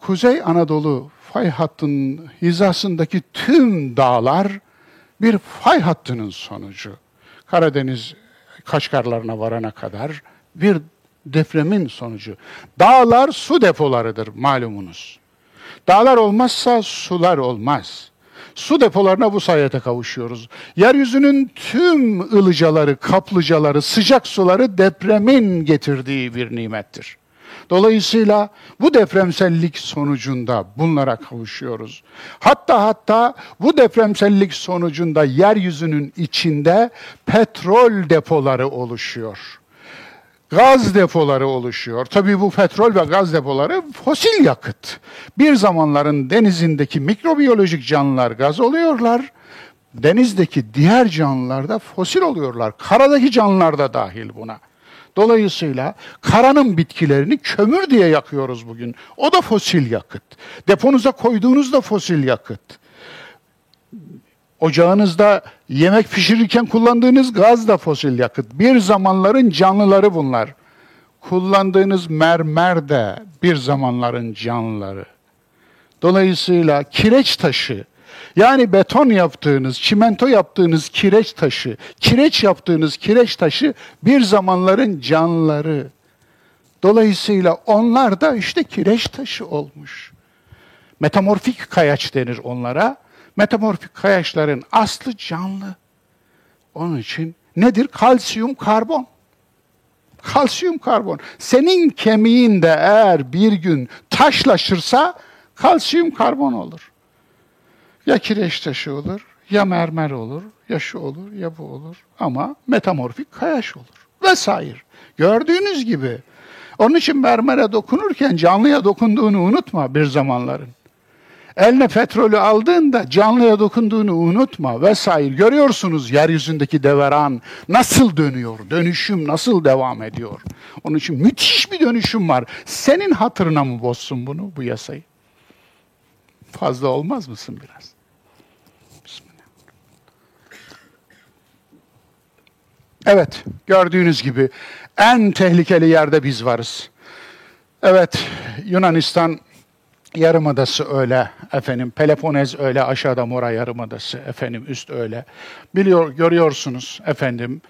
Kuzey Anadolu fay hattının hizasındaki tüm dağlar bir fay hattının sonucu. Karadeniz Kaşgarlarına varana kadar bir depremin sonucu. Dağlar su depolarıdır malumunuz. Dağlar olmazsa sular olmaz. Su depolarına bu sayede kavuşuyoruz. Yeryüzünün tüm ılıcaları, kaplıcaları, sıcak suları depremin getirdiği bir nimettir. Dolayısıyla bu depremsellik sonucunda bunlara kavuşuyoruz. Hatta hatta bu depremsellik sonucunda yeryüzünün içinde petrol depoları oluşuyor. Gaz depoları oluşuyor. Tabii bu petrol ve gaz depoları fosil yakıt. Bir zamanların denizindeki mikrobiyolojik canlılar gaz oluyorlar. Denizdeki diğer canlılar da fosil oluyorlar. Karadaki canlılar da dahil buna. Dolayısıyla karanın bitkilerini kömür diye yakıyoruz bugün. O da fosil yakıt. Deponuza koyduğunuz da fosil yakıt. Ocağınızda yemek pişirirken kullandığınız gaz da fosil yakıt. Bir zamanların canlıları bunlar. Kullandığınız mermer de bir zamanların canlıları. Dolayısıyla kireç taşı, yani beton yaptığınız, çimento yaptığınız kireç taşı, kireç yaptığınız kireç taşı bir zamanların canlıları. Dolayısıyla onlar da işte kireç taşı olmuş. Metamorfik kayaç denir onlara. Metamorfik kayaçların aslı canlı. Onun için nedir? Kalsiyum karbon. Kalsiyum karbon. Senin kemiğin de eğer bir gün taşlaşırsa kalsiyum karbon olur. Ya kireç taşı olur Ya mermer olur, ya şu olur, ya bu olur. Ama metamorfik kayaş olur. Vesaire. Gördüğünüz gibi. Onun için mermere dokunurken canlıya dokunduğunu unutma bir zamanların. Eline petrolü aldığında canlıya dokunduğunu unutma vesaire. Görüyorsunuz yeryüzündeki deveran nasıl dönüyor, dönüşüm nasıl devam ediyor. Onun için müthiş bir dönüşüm var. Senin hatırına mı bozsun bunu, bu yasayı? Fazla olmaz mısın biraz? Evet, gördüğünüz gibi en tehlikeli yerde biz varız. Evet, Yunanistan Yarımadası öyle efendim. Peloponez öyle aşağıda Mora Yarımadası efendim üst öyle. Biliyor görüyorsunuz efendim.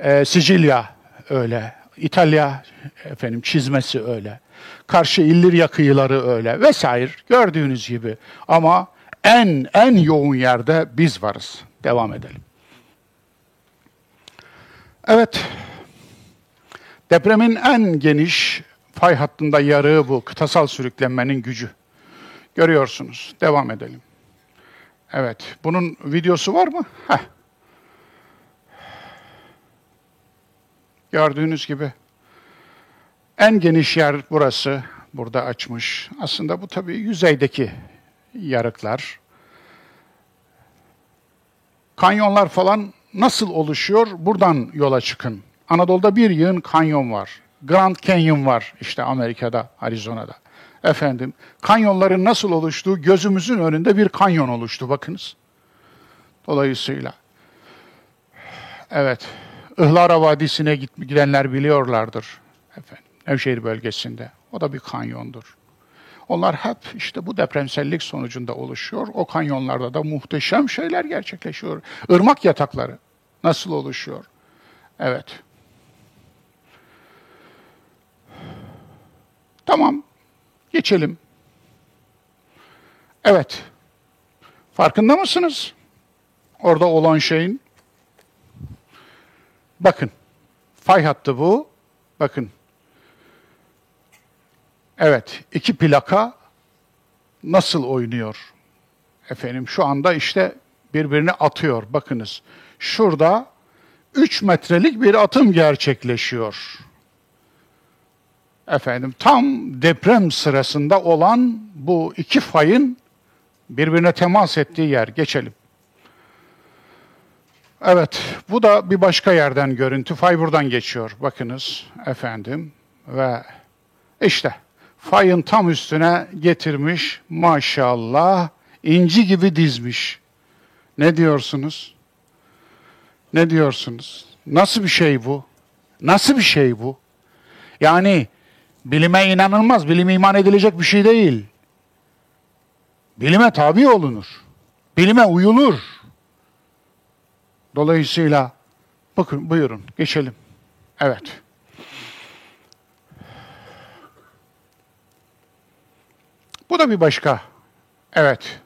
E, Sicilya öyle. İtalya efendim çizmesi öyle. Karşı İllirya kıyıları öyle vesaire gördüğünüz gibi. Ama en en yoğun yerde biz varız. Devam edelim. Evet. Depremin en geniş fay hattında yarığı bu. Kıtasal sürüklenmenin gücü. Görüyorsunuz. Devam edelim. Evet. Bunun videosu var mı? Heh. Gördüğünüz gibi en geniş yer burası. Burada açmış. Aslında bu tabii yüzeydeki yarıklar. Kanyonlar falan nasıl oluşuyor? Buradan yola çıkın. Anadolu'da bir yığın kanyon var. Grand Canyon var işte Amerika'da, Arizona'da. Efendim, kanyonların nasıl oluştuğu gözümüzün önünde bir kanyon oluştu bakınız. Dolayısıyla. Evet, Ihlara Vadisi'ne gidenler biliyorlardır. Efendim, Nevşehir bölgesinde. O da bir kanyondur. Onlar hep işte bu depremsellik sonucunda oluşuyor. O kanyonlarda da muhteşem şeyler gerçekleşiyor. Irmak yatakları nasıl oluşuyor? Evet. Tamam, Geçelim. Evet. Farkında mısınız? Orada olan şeyin. Bakın. Fay hattı bu. Bakın. Evet. iki plaka nasıl oynuyor? Efendim şu anda işte birbirini atıyor. Bakınız. Şurada 3 metrelik bir atım gerçekleşiyor efendim tam deprem sırasında olan bu iki fayın birbirine temas ettiği yer. Geçelim. Evet, bu da bir başka yerden görüntü. Fay buradan geçiyor. Bakınız efendim ve işte fayın tam üstüne getirmiş maşallah inci gibi dizmiş. Ne diyorsunuz? Ne diyorsunuz? Nasıl bir şey bu? Nasıl bir şey bu? Yani Bilime inanılmaz, bilim iman edilecek bir şey değil. Bilime tabi olunur. Bilime uyulur. Dolayısıyla bakın buyurun geçelim. Evet. Bu da bir başka. Evet.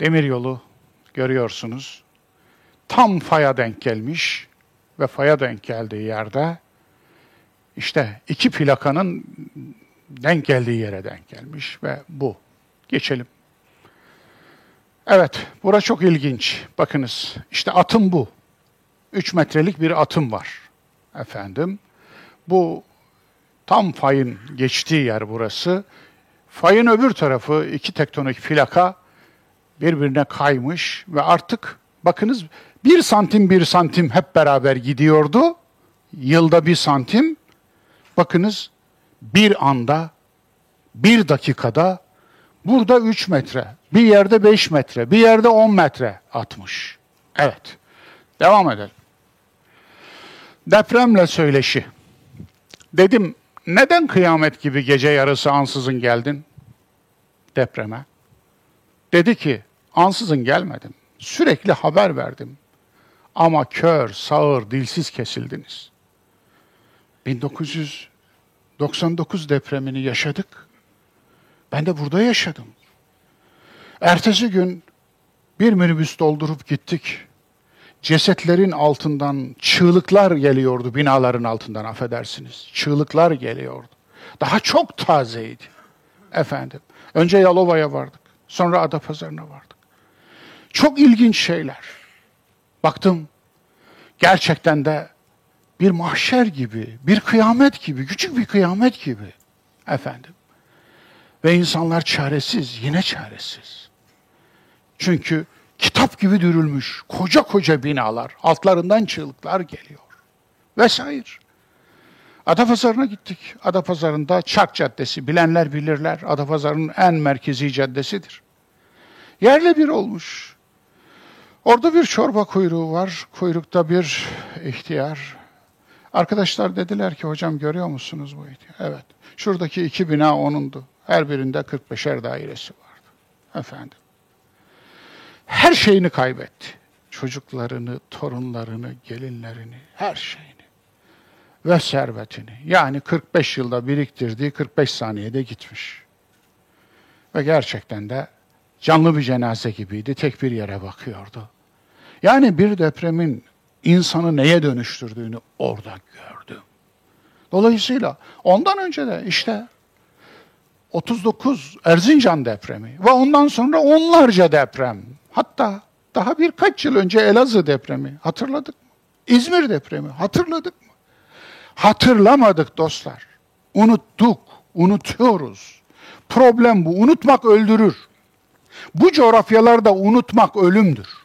Demir yolu görüyorsunuz. Tam faya denk gelmiş ve faya denk geldiği yerde işte iki plakanın denk geldiği yere denk gelmiş ve bu. Geçelim. Evet, bura çok ilginç. Bakınız, işte atım bu. Üç metrelik bir atım var. Efendim, bu tam fayın geçtiği yer burası. Fayın öbür tarafı iki tektonik plaka birbirine kaymış ve artık bakınız bir santim bir santim hep beraber gidiyordu. Yılda bir santim Bakınız bir anda, bir dakikada burada 3 metre, bir yerde 5 metre, bir yerde 10 metre atmış. Evet. Devam edelim. Depremle söyleşi. Dedim, neden kıyamet gibi gece yarısı ansızın geldin depreme? Dedi ki, ansızın gelmedim. Sürekli haber verdim. Ama kör, sağır, dilsiz kesildiniz. 1999 depremini yaşadık. Ben de burada yaşadım. Ertesi gün bir minibüs doldurup gittik. Cesetlerin altından çığlıklar geliyordu binaların altından affedersiniz. Çığlıklar geliyordu. Daha çok tazeydi efendim. Önce Yalova'ya vardık. Sonra Adapazarı'na vardık. Çok ilginç şeyler. Baktım gerçekten de bir mahşer gibi, bir kıyamet gibi, küçük bir kıyamet gibi efendim. Ve insanlar çaresiz, yine çaresiz. Çünkü kitap gibi dürülmüş koca koca binalar, altlarından çığlıklar geliyor. Vesaire. Adapazarı'na gittik. Adapazarı'nda Çark Caddesi, bilenler bilirler. Adapazarı'nın en merkezi caddesidir. Yerle bir olmuş. Orada bir çorba kuyruğu var. Kuyrukta bir ihtiyar. Arkadaşlar dediler ki hocam görüyor musunuz bu ihtiyar? Evet. Şuradaki iki bina onundu. Her birinde 45'er dairesi vardı. Efendim. Her şeyini kaybetti. Çocuklarını, torunlarını, gelinlerini, her şeyini ve servetini. Yani 45 yılda biriktirdiği 45 saniyede gitmiş. Ve gerçekten de canlı bir cenaze gibiydi. Tek bir yere bakıyordu. Yani bir depremin insanı neye dönüştürdüğünü orada gördüm. Dolayısıyla ondan önce de işte 39 Erzincan depremi ve ondan sonra onlarca deprem. Hatta daha birkaç yıl önce Elazığ depremi hatırladık mı? İzmir depremi hatırladık mı? Hatırlamadık dostlar. Unuttuk, unutuyoruz. Problem bu. Unutmak öldürür. Bu coğrafyalarda unutmak ölümdür.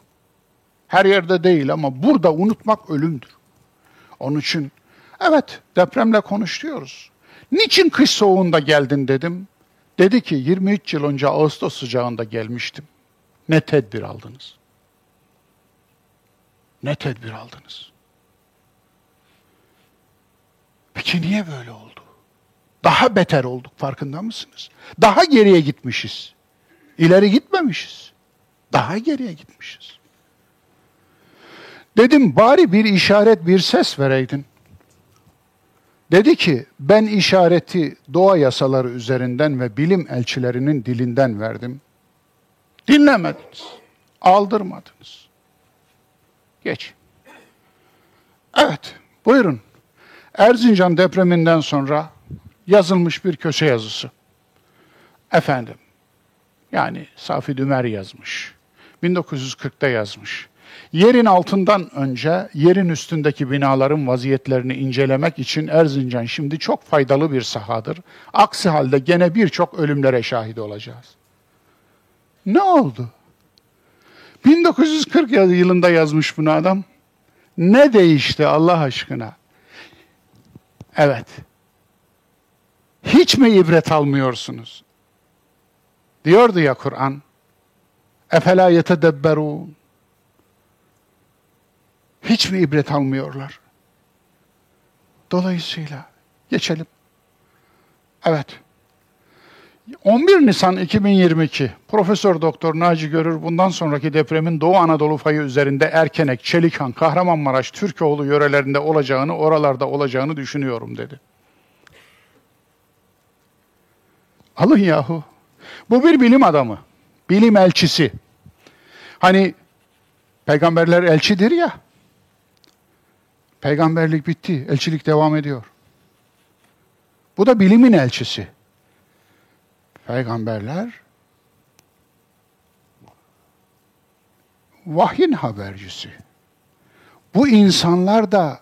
Her yerde değil ama burada unutmak ölümdür. Onun için evet depremle konuşuyoruz. Niçin kış soğuğunda geldin dedim. Dedi ki 23 yıl önce Ağustos sıcağında gelmiştim. Ne tedbir aldınız? Ne tedbir aldınız? Peki niye böyle oldu? Daha beter olduk farkında mısınız? Daha geriye gitmişiz. İleri gitmemişiz. Daha geriye gitmişiz. Dedim bari bir işaret, bir ses vereydin. Dedi ki ben işareti doğa yasaları üzerinden ve bilim elçilerinin dilinden verdim. Dinlemediniz. Aldırmadınız. Geç. Evet, buyurun. Erzincan depreminden sonra yazılmış bir köşe yazısı. Efendim, yani Safi Dümer yazmış. 1940'ta yazmış. Yerin altından önce yerin üstündeki binaların vaziyetlerini incelemek için Erzincan şimdi çok faydalı bir sahadır. Aksi halde gene birçok ölümlere şahit olacağız. Ne oldu? 1940 yılında yazmış bunu adam. Ne değişti Allah aşkına? Evet. Hiç mi ibret almıyorsunuz? Diyordu ya Kur'an. Efela yetedebberun. Hiç mi ibret almıyorlar? Dolayısıyla geçelim. Evet. 11 Nisan 2022 Profesör Doktor Naci Görür bundan sonraki depremin Doğu Anadolu fayı üzerinde Erkenek, Çelikan, Kahramanmaraş, Türkoğlu yörelerinde olacağını, oralarda olacağını düşünüyorum dedi. Alın yahu. Bu bir bilim adamı. Bilim elçisi. Hani peygamberler elçidir ya. Peygamberlik bitti, elçilik devam ediyor. Bu da bilimin elçisi. Peygamberler vahyin habercisi. Bu insanlar da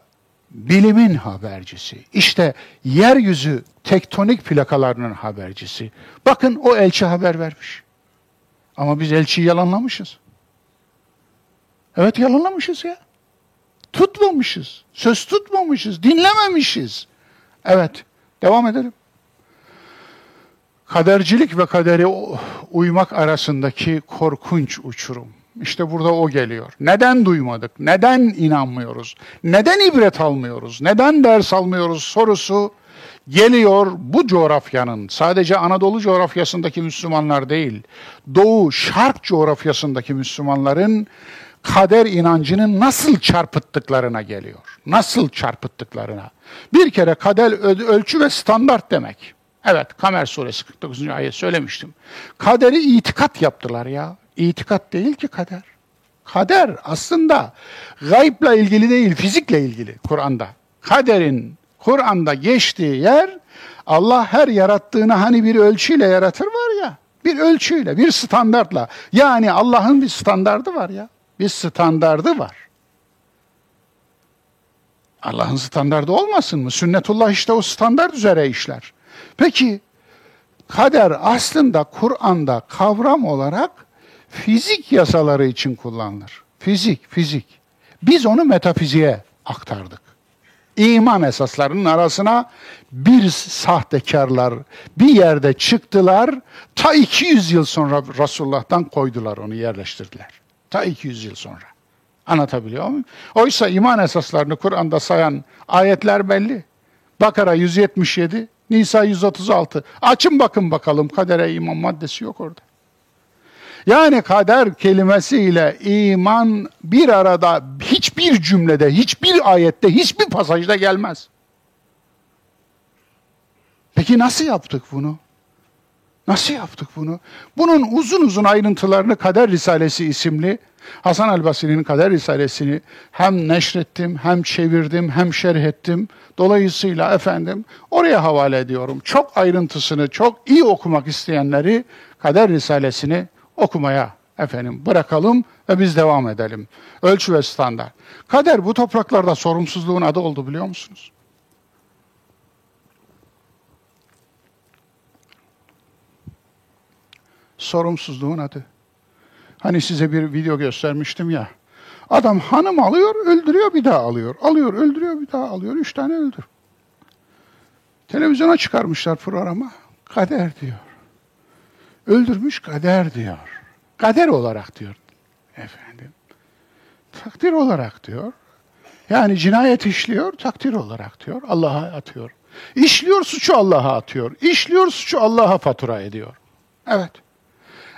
bilimin habercisi. İşte yeryüzü tektonik plakalarının habercisi. Bakın o elçi haber vermiş. Ama biz elçiyi yalanlamışız. Evet yalanlamışız ya. Tutmamışız. Söz tutmamışız. Dinlememişiz. Evet. Devam edelim. Kadercilik ve kaderi uymak arasındaki korkunç uçurum. İşte burada o geliyor. Neden duymadık? Neden inanmıyoruz? Neden ibret almıyoruz? Neden ders almıyoruz sorusu geliyor bu coğrafyanın sadece Anadolu coğrafyasındaki Müslümanlar değil, Doğu, Şark coğrafyasındaki Müslümanların kader inancını nasıl çarpıttıklarına geliyor. Nasıl çarpıttıklarına. Bir kere kader ölçü ve standart demek. Evet, Kamer suresi 49. ayet söylemiştim. Kaderi itikat yaptılar ya. İtikat değil ki kader. Kader aslında gayipla ilgili değil, fizikle ilgili Kur'an'da. Kaderin Kur'an'da geçtiği yer Allah her yarattığını hani bir ölçüyle yaratır var ya. Bir ölçüyle, bir standartla. Yani Allah'ın bir standardı var ya. Bir standardı var. Allah'ın standardı olmasın mı? Sünnetullah işte o standart üzere işler. Peki kader aslında Kur'an'da kavram olarak fizik yasaları için kullanılır. Fizik, fizik. Biz onu metafiziğe aktardık. İman esaslarının arasına bir sahtekarlar bir yerde çıktılar. Ta 200 yıl sonra Resulullah'tan koydular onu yerleştirdiler. Ta 200 yıl sonra. Anlatabiliyor muyum? Oysa iman esaslarını Kur'an'da sayan ayetler belli. Bakara 177, Nisa 136. Açın bakın bakalım kadere iman maddesi yok orada. Yani kader kelimesiyle iman bir arada hiçbir cümlede, hiçbir ayette, hiçbir pasajda gelmez. Peki nasıl yaptık bunu? Nasıl yaptık bunu? Bunun uzun uzun ayrıntılarını Kader Risalesi isimli Hasan el-Basri'nin Kader Risalesini hem neşrettim, hem çevirdim, hem şerh ettim. Dolayısıyla efendim oraya havale ediyorum. Çok ayrıntısını, çok iyi okumak isteyenleri Kader Risalesini okumaya efendim bırakalım ve biz devam edelim. Ölçü ve standart. Kader bu topraklarda sorumsuzluğun adı oldu biliyor musunuz? Sorumsuzluğun adı. Hani size bir video göstermiştim ya. Adam hanım alıyor, öldürüyor, bir daha alıyor. Alıyor, öldürüyor, bir daha alıyor. Üç tane öldür. Televizyona çıkarmışlar programa. Kader diyor. Öldürmüş kader diyor. Kader olarak diyor. Efendim. Takdir olarak diyor. Yani cinayet işliyor, takdir olarak diyor. Allah'a atıyor. İşliyor suçu Allah'a atıyor. İşliyor suçu Allah'a fatura ediyor. Evet.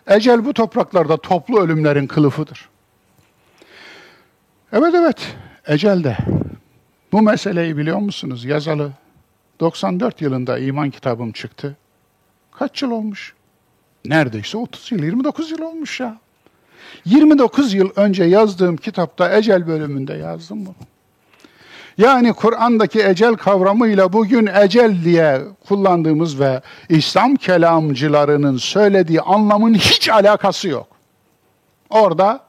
Ecel bu topraklarda toplu ölümlerin kılıfıdır. Evet evet, ecel de. Bu meseleyi biliyor musunuz? Yazalı 94 yılında iman kitabım çıktı. Kaç yıl olmuş? Neredeyse 30 yıl, 29 yıl olmuş ya. 29 yıl önce yazdığım kitapta ecel bölümünde yazdım bunu. Yani Kur'an'daki ecel kavramıyla bugün ecel diye kullandığımız ve İslam kelamcılarının söylediği anlamın hiç alakası yok. Orada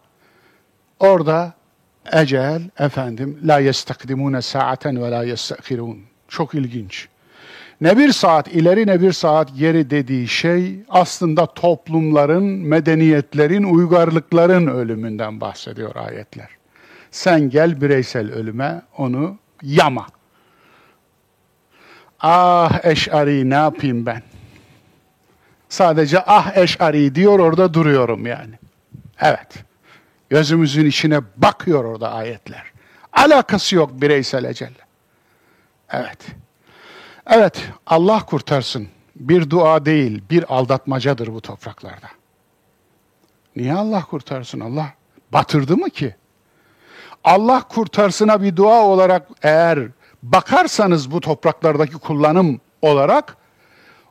orada ecel efendim la yestakdimune saaten ve la yestakirun. Çok ilginç. Ne bir saat ileri ne bir saat geri dediği şey aslında toplumların, medeniyetlerin, uygarlıkların ölümünden bahsediyor ayetler. Sen gel bireysel ölüme onu yama. Ah eşari ne yapayım ben? Sadece ah eşari diyor orada duruyorum yani. Evet. Gözümüzün içine bakıyor orada ayetler. Alakası yok bireysel ecelle. Evet. Evet, Allah kurtarsın. Bir dua değil, bir aldatmacadır bu topraklarda. Niye Allah kurtarsın? Allah batırdı mı ki? Allah kurtarsına bir dua olarak eğer bakarsanız bu topraklardaki kullanım olarak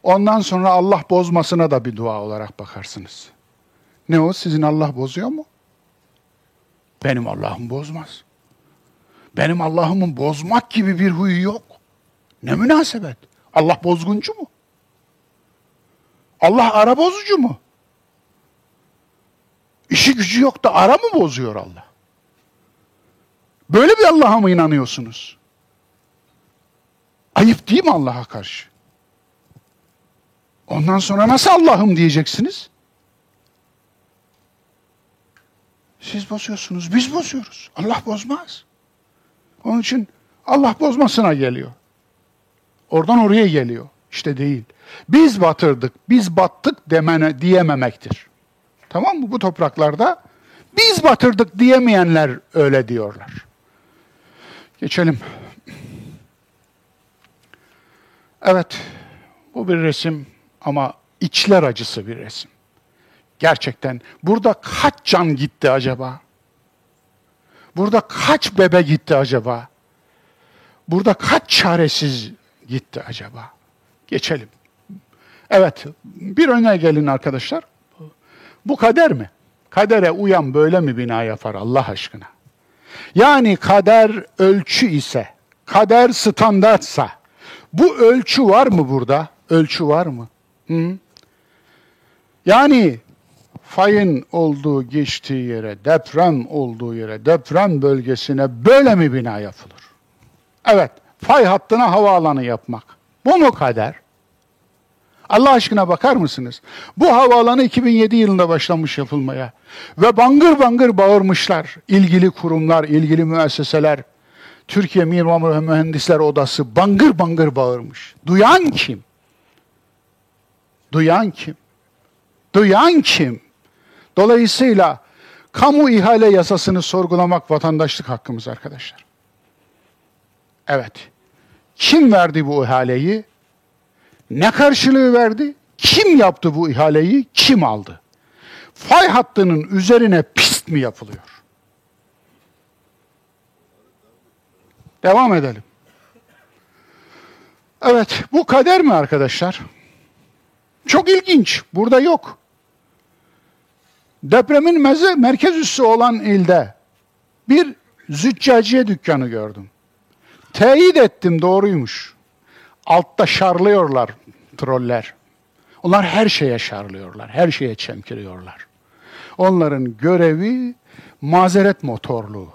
ondan sonra Allah bozmasına da bir dua olarak bakarsınız. Ne o? Sizin Allah bozuyor mu? Benim Allah'ım bozmaz. Benim Allah'ımın bozmak gibi bir huyu yok. Ne münasebet? Allah bozguncu mu? Allah ara bozucu mu? İşi gücü yok da ara mı bozuyor Allah? Böyle bir Allah'a mı inanıyorsunuz? Ayıp değil mi Allah'a karşı? Ondan sonra nasıl Allah'ım diyeceksiniz? Siz bozuyorsunuz, biz bozuyoruz. Allah bozmaz. Onun için Allah bozmasına geliyor. Oradan oraya geliyor. İşte değil. Biz batırdık, biz battık demene diyememektir. Tamam mı? Bu topraklarda biz batırdık diyemeyenler öyle diyorlar. Geçelim. Evet, bu bir resim ama içler acısı bir resim. Gerçekten burada kaç can gitti acaba? Burada kaç bebe gitti acaba? Burada kaç çaresiz gitti acaba? Geçelim. Evet, bir öne gelin arkadaşlar. Bu kader mi? Kadere uyan böyle mi bina yapar Allah aşkına? Yani kader ölçü ise, kader standartsa, bu ölçü var mı burada? Ölçü var mı? Hı? Yani fayın olduğu geçtiği yere, deprem olduğu yere, deprem bölgesine böyle mi bina yapılır? Evet, fay hattına havaalanı yapmak. Bu mu kader? Allah aşkına bakar mısınız? Bu havaalanı 2007 yılında başlamış yapılmaya. Ve bangır bangır bağırmışlar. ilgili kurumlar, ilgili müesseseler. Türkiye Mimar ve Mühendisler Odası bangır bangır bağırmış. Duyan kim? Duyan kim? Duyan kim? Dolayısıyla kamu ihale yasasını sorgulamak vatandaşlık hakkımız arkadaşlar. Evet. Kim verdi bu ihaleyi? Ne karşılığı verdi? Kim yaptı bu ihaleyi? Kim aldı? Fay hattının üzerine pist mi yapılıyor? Devam edelim. Evet, bu kader mi arkadaşlar? Çok ilginç. Burada yok. Depremin meze, merkez üssü olan ilde bir züccaciye dükkanı gördüm. Teyit ettim doğruymuş. Altta şarlıyorlar troller. Onlar her şeye şarlıyorlar, her şeye çemkiriyorlar. Onların görevi mazeret motorluğu.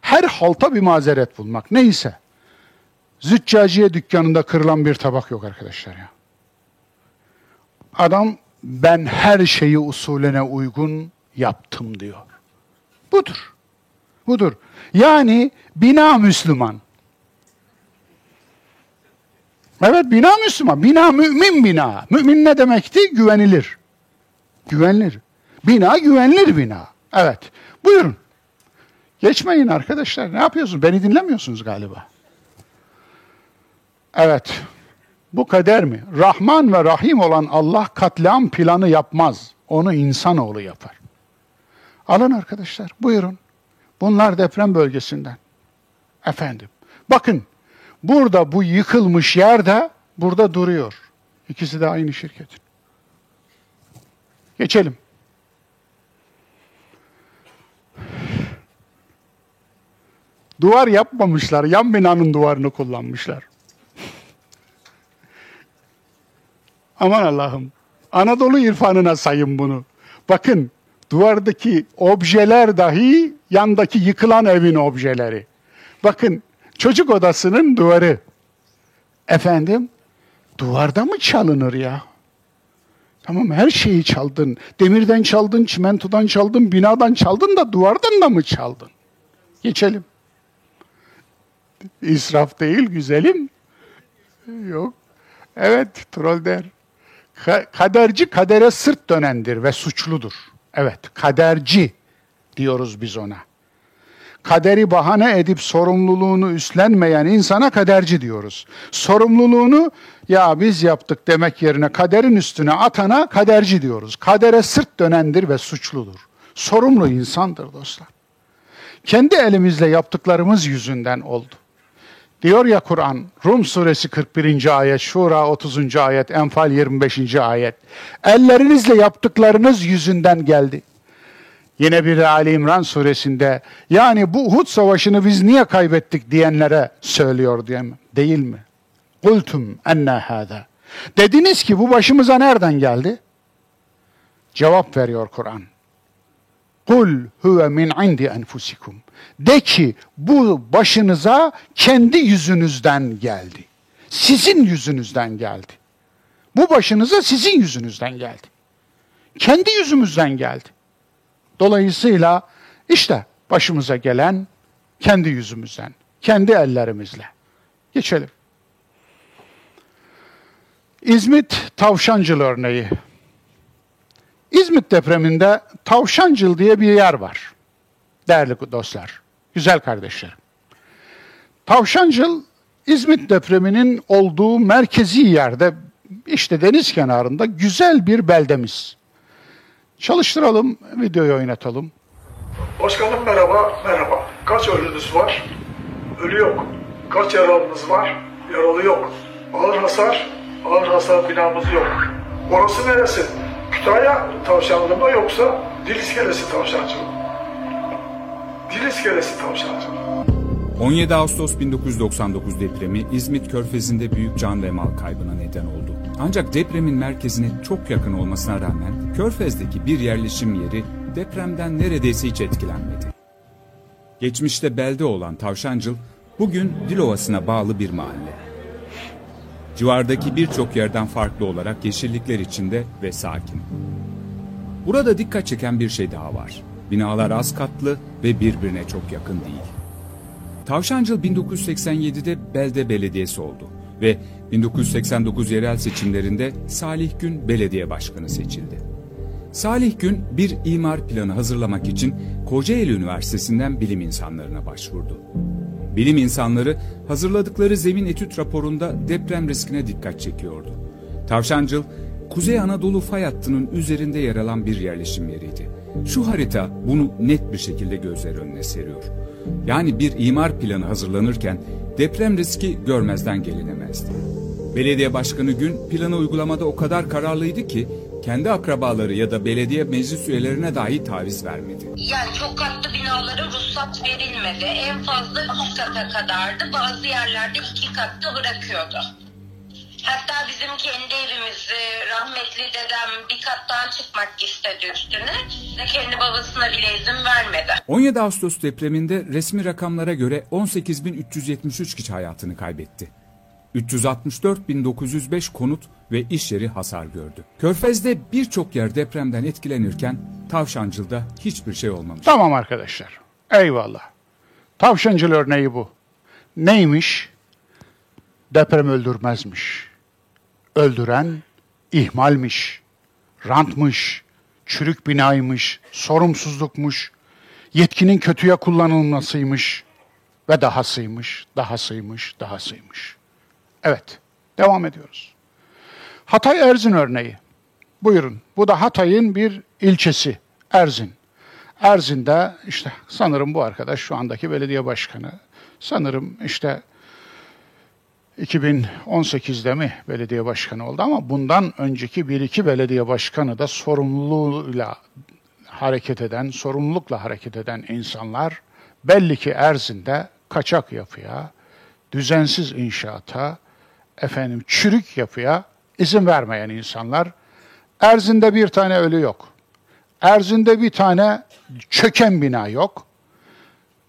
Her halta bir mazeret bulmak. Neyse. Züccaciye dükkanında kırılan bir tabak yok arkadaşlar ya. Adam ben her şeyi usulüne uygun yaptım diyor. Budur. Budur. Yani bina Müslüman. Evet bina Müslüman. Bina mümin bina. Mümin ne demekti? Güvenilir. Güvenilir. Bina güvenilir bina. Evet. Buyurun. Geçmeyin arkadaşlar. Ne yapıyorsunuz? Beni dinlemiyorsunuz galiba. Evet. Bu kader mi? Rahman ve Rahim olan Allah katliam planı yapmaz. Onu insanoğlu yapar. Alın arkadaşlar. Buyurun. Bunlar deprem bölgesinden. Efendim. Bakın Burada bu yıkılmış yer de burada duruyor. İkisi de aynı şirketin. Geçelim. Duvar yapmamışlar. Yan binanın duvarını kullanmışlar. Aman Allah'ım. Anadolu irfanına sayın bunu. Bakın duvardaki objeler dahi yandaki yıkılan evin objeleri. Bakın Çocuk odasının duvarı. Efendim, duvarda mı çalınır ya? Tamam her şeyi çaldın. Demirden çaldın, çimentodan çaldın, binadan çaldın da duvardan da mı çaldın? Geçelim. İsraf değil güzelim. Yok. Evet troll der. Ka- kaderci kadere sırt dönendir ve suçludur. Evet kaderci diyoruz biz ona kaderi bahane edip sorumluluğunu üstlenmeyen insana kaderci diyoruz. Sorumluluğunu ya biz yaptık demek yerine kaderin üstüne atana kaderci diyoruz. Kadere sırt dönendir ve suçludur. Sorumlu insandır dostlar. Kendi elimizle yaptıklarımız yüzünden oldu. Diyor ya Kur'an, Rum suresi 41. ayet, Şura 30. ayet, Enfal 25. ayet. Ellerinizle yaptıklarınız yüzünden geldi. Yine bir Ali İmran suresinde yani bu Uhud savaşını biz niye kaybettik diyenlere söylüyor diye mi? Değil mi? Kultum enne hâdâ. Dediniz ki bu başımıza nereden geldi? Cevap veriyor Kur'an. Kul huve min indi enfusikum. De ki bu başınıza kendi yüzünüzden geldi. Sizin yüzünüzden geldi. Bu başınıza sizin yüzünüzden geldi. Kendi yüzümüzden geldi. Dolayısıyla işte başımıza gelen kendi yüzümüzden, kendi ellerimizle. Geçelim. İzmit Tavşancıl örneği. İzmit depreminde Tavşancıl diye bir yer var. Değerli dostlar, güzel kardeşlerim. Tavşancıl İzmit depreminin olduğu merkezi yerde işte deniz kenarında güzel bir beldemiz. Çalıştıralım, videoyu oynatalım. Başkanım merhaba, merhaba. Kaç ölünüz var? Ölü yok. Kaç yaralınız var? Yaralı yok. Ağır hasar, ağır hasar binamız yok. Orası neresi? Kütahya tavşanlı mı yoksa Dil iskelesi tavşancı mı? Dil iskelesi tavşancı mı? 17 Ağustos 1999 depremi İzmit Körfezi'nde büyük can ve mal kaybına neden oldu. Ancak depremin merkezine çok yakın olmasına rağmen Körfez'deki bir yerleşim yeri depremden neredeyse hiç etkilenmedi. Geçmişte belde olan Tavşancıl bugün Dilovası'na bağlı bir mahalle. Civardaki birçok yerden farklı olarak yeşillikler içinde ve sakin. Burada dikkat çeken bir şey daha var. Binalar az katlı ve birbirine çok yakın değil. Tavşancıl 1987'de belde belediyesi oldu ve 1989 yerel seçimlerinde Salih Gün belediye başkanı seçildi. Salih Gün bir imar planı hazırlamak için Kocaeli Üniversitesi'nden bilim insanlarına başvurdu. Bilim insanları hazırladıkları zemin etüt raporunda deprem riskine dikkat çekiyordu. Tavşancıl, Kuzey Anadolu fay hattının üzerinde yer alan bir yerleşim yeriydi. Şu harita bunu net bir şekilde gözler önüne seriyor. Yani bir imar planı hazırlanırken deprem riski görmezden gelinemezdi. Belediye Başkanı Gün planı uygulamada o kadar kararlıydı ki kendi akrabaları ya da belediye meclis üyelerine dahi taviz vermedi. Yani çok katlı binalara ruhsat verilmedi. En fazla iki kata kadardı. Bazı yerlerde iki katta bırakıyordu. Hatta bizim kendi evimiz rahmetli dedem bir kat daha çıkmak istedi üstüne. Kendi babasına bile izin vermedi. 17 Ağustos depreminde resmi rakamlara göre 18.373 kişi hayatını kaybetti. 364.905 konut ve iş yeri hasar gördü. Körfez'de birçok yer depremden etkilenirken Tavşancıl'da hiçbir şey olmamış. Tamam arkadaşlar. Eyvallah. Tavşancıl örneği bu. Neymiş? Deprem öldürmezmiş. Öldüren ihmalmiş, rantmış, çürük binaymış, sorumsuzlukmuş, yetkinin kötüye kullanılmasıymış ve dahasıymış, dahasıymış, dahasıymış. Evet, devam ediyoruz. Hatay Erzin örneği. Buyurun. Bu da Hatay'ın bir ilçesi. Erzin. Erzin'de işte sanırım bu arkadaş şu andaki belediye başkanı. Sanırım işte 2018'de mi belediye başkanı oldu ama bundan önceki bir iki belediye başkanı da sorumluluğuyla hareket eden, sorumlulukla hareket eden insanlar belli ki Erzin'de kaçak yapıya, düzensiz inşaata, efendim çürük yapıya izin vermeyen insanlar. Erzin'de bir tane ölü yok. Erzin'de bir tane çöken bina yok.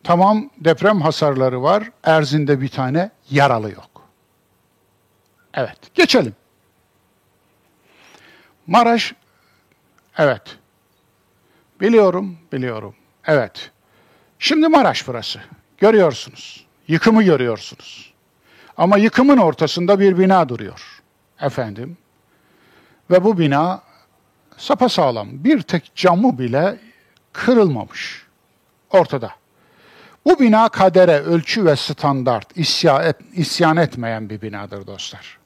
Tamam deprem hasarları var. Erzin'de bir tane yaralı yok. Evet, geçelim. Maraş, evet. Biliyorum, biliyorum. Evet. Şimdi Maraş burası. Görüyorsunuz. Yıkımı görüyorsunuz. Ama yıkımın ortasında bir bina duruyor. Efendim. Ve bu bina sapasağlam. Bir tek camı bile kırılmamış. Ortada. Bu bina kadere, ölçü ve standart isyan, et, isyan etmeyen bir binadır dostlar.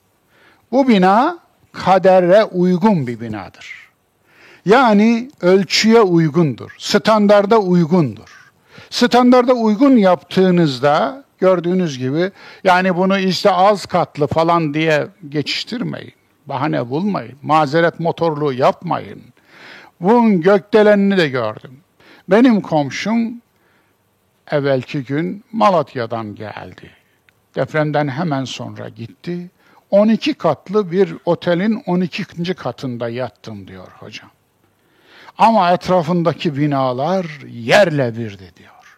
Bu bina kadere uygun bir binadır. Yani ölçüye uygundur, standarda uygundur. Standarda uygun yaptığınızda gördüğünüz gibi yani bunu işte az katlı falan diye geçiştirmeyin. Bahane bulmayın. Mazeret motorluğu yapmayın. Bunun gökdelenini de gördüm. Benim komşum evvelki gün Malatya'dan geldi. Depremden hemen sonra gitti. 12 katlı bir otelin 12. katında yattım diyor hocam. Ama etrafındaki binalar yerle birdi diyor.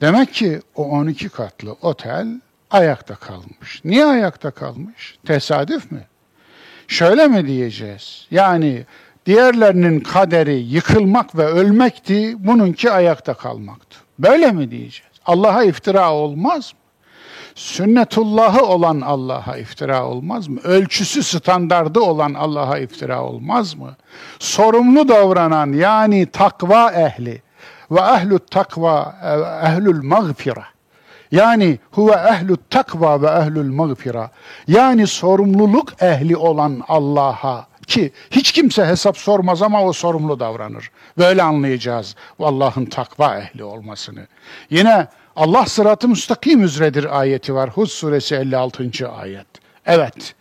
Demek ki o 12 katlı otel ayakta kalmış. Niye ayakta kalmış? Tesadüf mü? Şöyle mi diyeceğiz? Yani diğerlerinin kaderi yıkılmak ve ölmekti, bununki ayakta kalmaktı. Böyle mi diyeceğiz? Allah'a iftira olmaz mı? Sünnetullahı olan Allah'a iftira olmaz mı? Ölçüsü standardı olan Allah'a iftira olmaz mı? Sorumlu davranan yani takva ehli ve ehlü takva ehlül mağfira. Yani huve ehlü takva ve ehlül mağfira. Yani sorumluluk ehli olan Allah'a ki hiç kimse hesap sormaz ama o sorumlu davranır. Böyle anlayacağız Allah'ın takva ehli olmasını. Yine Allah sıratı müstakim üzredir ayeti var. Hud suresi 56. ayet. Evet.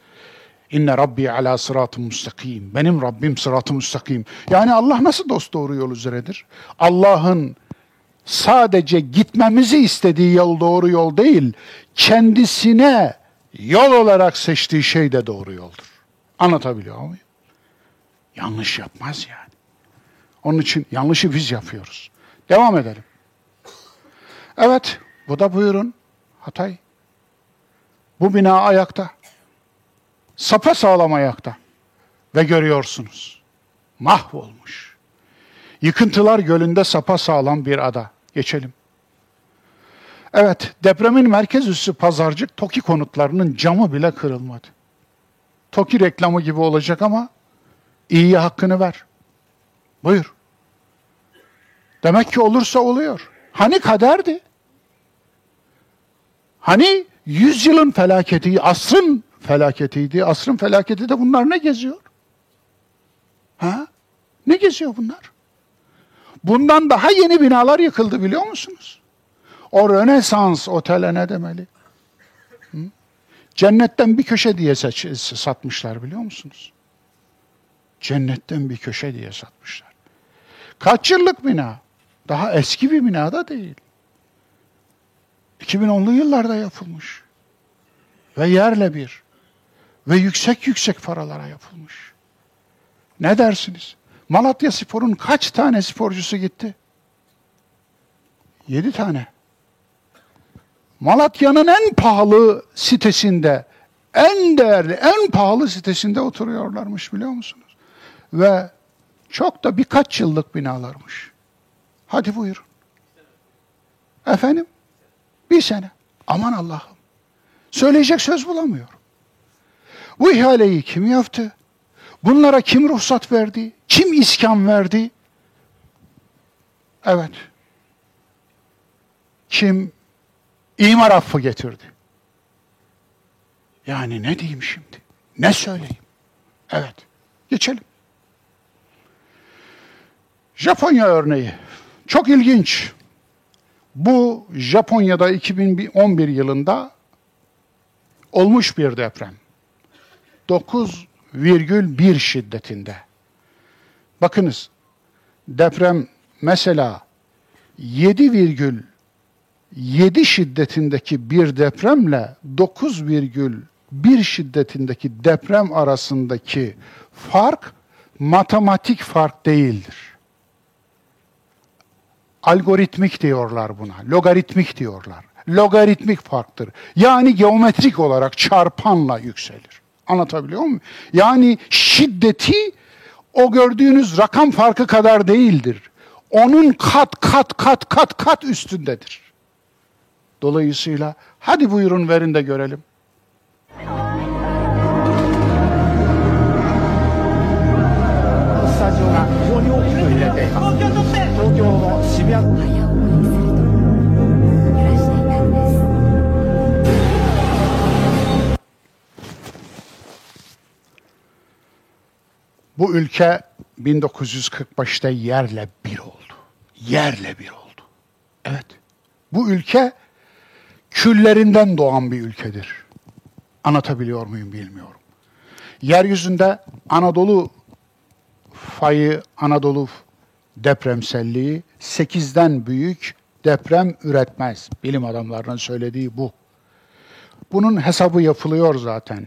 İnne Rabbi ala sıratı müstakim. Benim Rabbim sıratı müstakim. Yani Allah nasıl dost doğru yol üzeredir? Allah'ın sadece gitmemizi istediği yol doğru yol değil, kendisine yol olarak seçtiği şey de doğru yoldur. Anlatabiliyor muyum? Yanlış yapmaz yani. Onun için yanlışı biz yapıyoruz. Devam edelim. Evet, bu da buyurun Hatay. Bu bina ayakta. Sapa sağlam ayakta. Ve görüyorsunuz. Mahvolmuş. Yıkıntılar gölünde sapa sağlam bir ada. Geçelim. Evet, depremin merkez üssü Pazarcık TOKİ konutlarının camı bile kırılmadı. TOKİ reklamı gibi olacak ama iyiye hakkını ver. Buyur. Demek ki olursa oluyor. Hani kaderdi? Hani yüzyılın felaketi, asrın felaketiydi. Asrın felaketi de bunlar ne geziyor? Ha? Ne geziyor bunlar? Bundan daha yeni binalar yıkıldı biliyor musunuz? O Rönesans otele ne demeli? Hı? Cennetten bir köşe diye satmışlar biliyor musunuz? Cennetten bir köşe diye satmışlar. Kaç yıllık bina? Daha eski bir bina da değil. 2010'lu yıllarda yapılmış. Ve yerle bir. Ve yüksek yüksek paralara yapılmış. Ne dersiniz? Malatya Spor'un kaç tane sporcusu gitti? Yedi tane. Malatya'nın en pahalı sitesinde, en değerli, en pahalı sitesinde oturuyorlarmış biliyor musunuz? Ve çok da birkaç yıllık binalarmış. Hadi buyurun. Efendim? Bir sene. Aman Allah'ım. Söyleyecek söz bulamıyorum. Bu ihaleyi kim yaptı? Bunlara kim ruhsat verdi? Kim iskan verdi? Evet. Kim imar affı getirdi? Yani ne diyeyim şimdi? Ne söyleyeyim? Evet. Geçelim. Japonya örneği. Çok ilginç. Bu Japonya'da 2011 yılında olmuş bir deprem. 9,1 şiddetinde. Bakınız deprem mesela 7,7 şiddetindeki bir depremle 9,1 şiddetindeki deprem arasındaki fark matematik fark değildir algoritmik diyorlar buna. Logaritmik diyorlar. Logaritmik farktır. Yani geometrik olarak çarpanla yükselir. Anlatabiliyor muyum? Yani şiddeti o gördüğünüz rakam farkı kadar değildir. Onun kat kat kat kat kat üstündedir. Dolayısıyla hadi buyurun verin de görelim. 渋 Bu ülke 1945'te yerle bir oldu. Yerle bir oldu. Evet. Bu ülke küllerinden doğan bir ülkedir. Anlatabiliyor muyum bilmiyorum. Yeryüzünde Anadolu fayı, Anadolu depremselliği 8'den büyük deprem üretmez. Bilim adamlarının söylediği bu. Bunun hesabı yapılıyor zaten.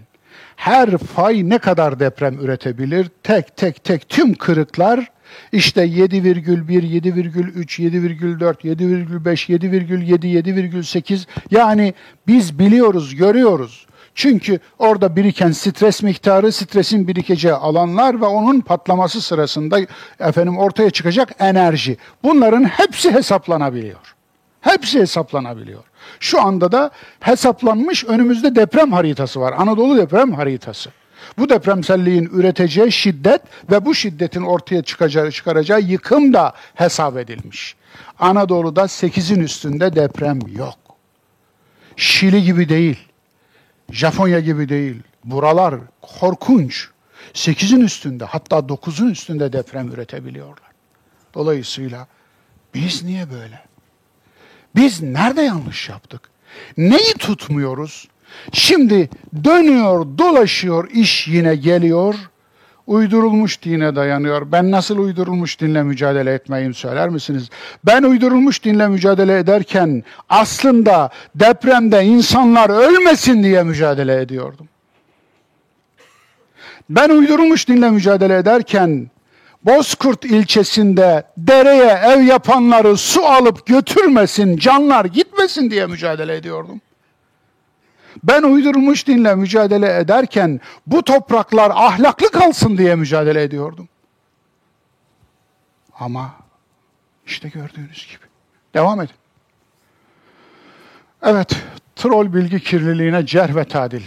Her fay ne kadar deprem üretebilir? Tek tek tek tüm kırıklar işte 7,1, 7,3, 7,4, 7,5, 7,7, 7,8 yani biz biliyoruz, görüyoruz. Çünkü orada biriken stres miktarı, stresin birikeceği alanlar ve onun patlaması sırasında efendim ortaya çıkacak enerji. Bunların hepsi hesaplanabiliyor. Hepsi hesaplanabiliyor. Şu anda da hesaplanmış önümüzde deprem haritası var. Anadolu deprem haritası. Bu depremselliğin üreteceği şiddet ve bu şiddetin ortaya çıkacağı, çıkaracağı yıkım da hesap edilmiş. Anadolu'da 8'in üstünde deprem yok. Şili gibi değil. Japonya gibi değil. Buralar korkunç. Sekizin üstünde hatta dokuzun üstünde deprem üretebiliyorlar. Dolayısıyla biz niye böyle? Biz nerede yanlış yaptık? Neyi tutmuyoruz? Şimdi dönüyor, dolaşıyor, iş yine geliyor. Uydurulmuş dine dayanıyor. Ben nasıl uydurulmuş dinle mücadele etmeyim söyler misiniz? Ben uydurulmuş dinle mücadele ederken aslında depremde insanlar ölmesin diye mücadele ediyordum. Ben uydurulmuş dinle mücadele ederken Bozkurt ilçesinde dereye ev yapanları su alıp götürmesin, canlar gitmesin diye mücadele ediyordum. Ben uydurulmuş dinle mücadele ederken bu topraklar ahlaklı kalsın diye mücadele ediyordum. Ama işte gördüğünüz gibi. Devam edin. Evet, troll bilgi kirliliğine cer ve tadil.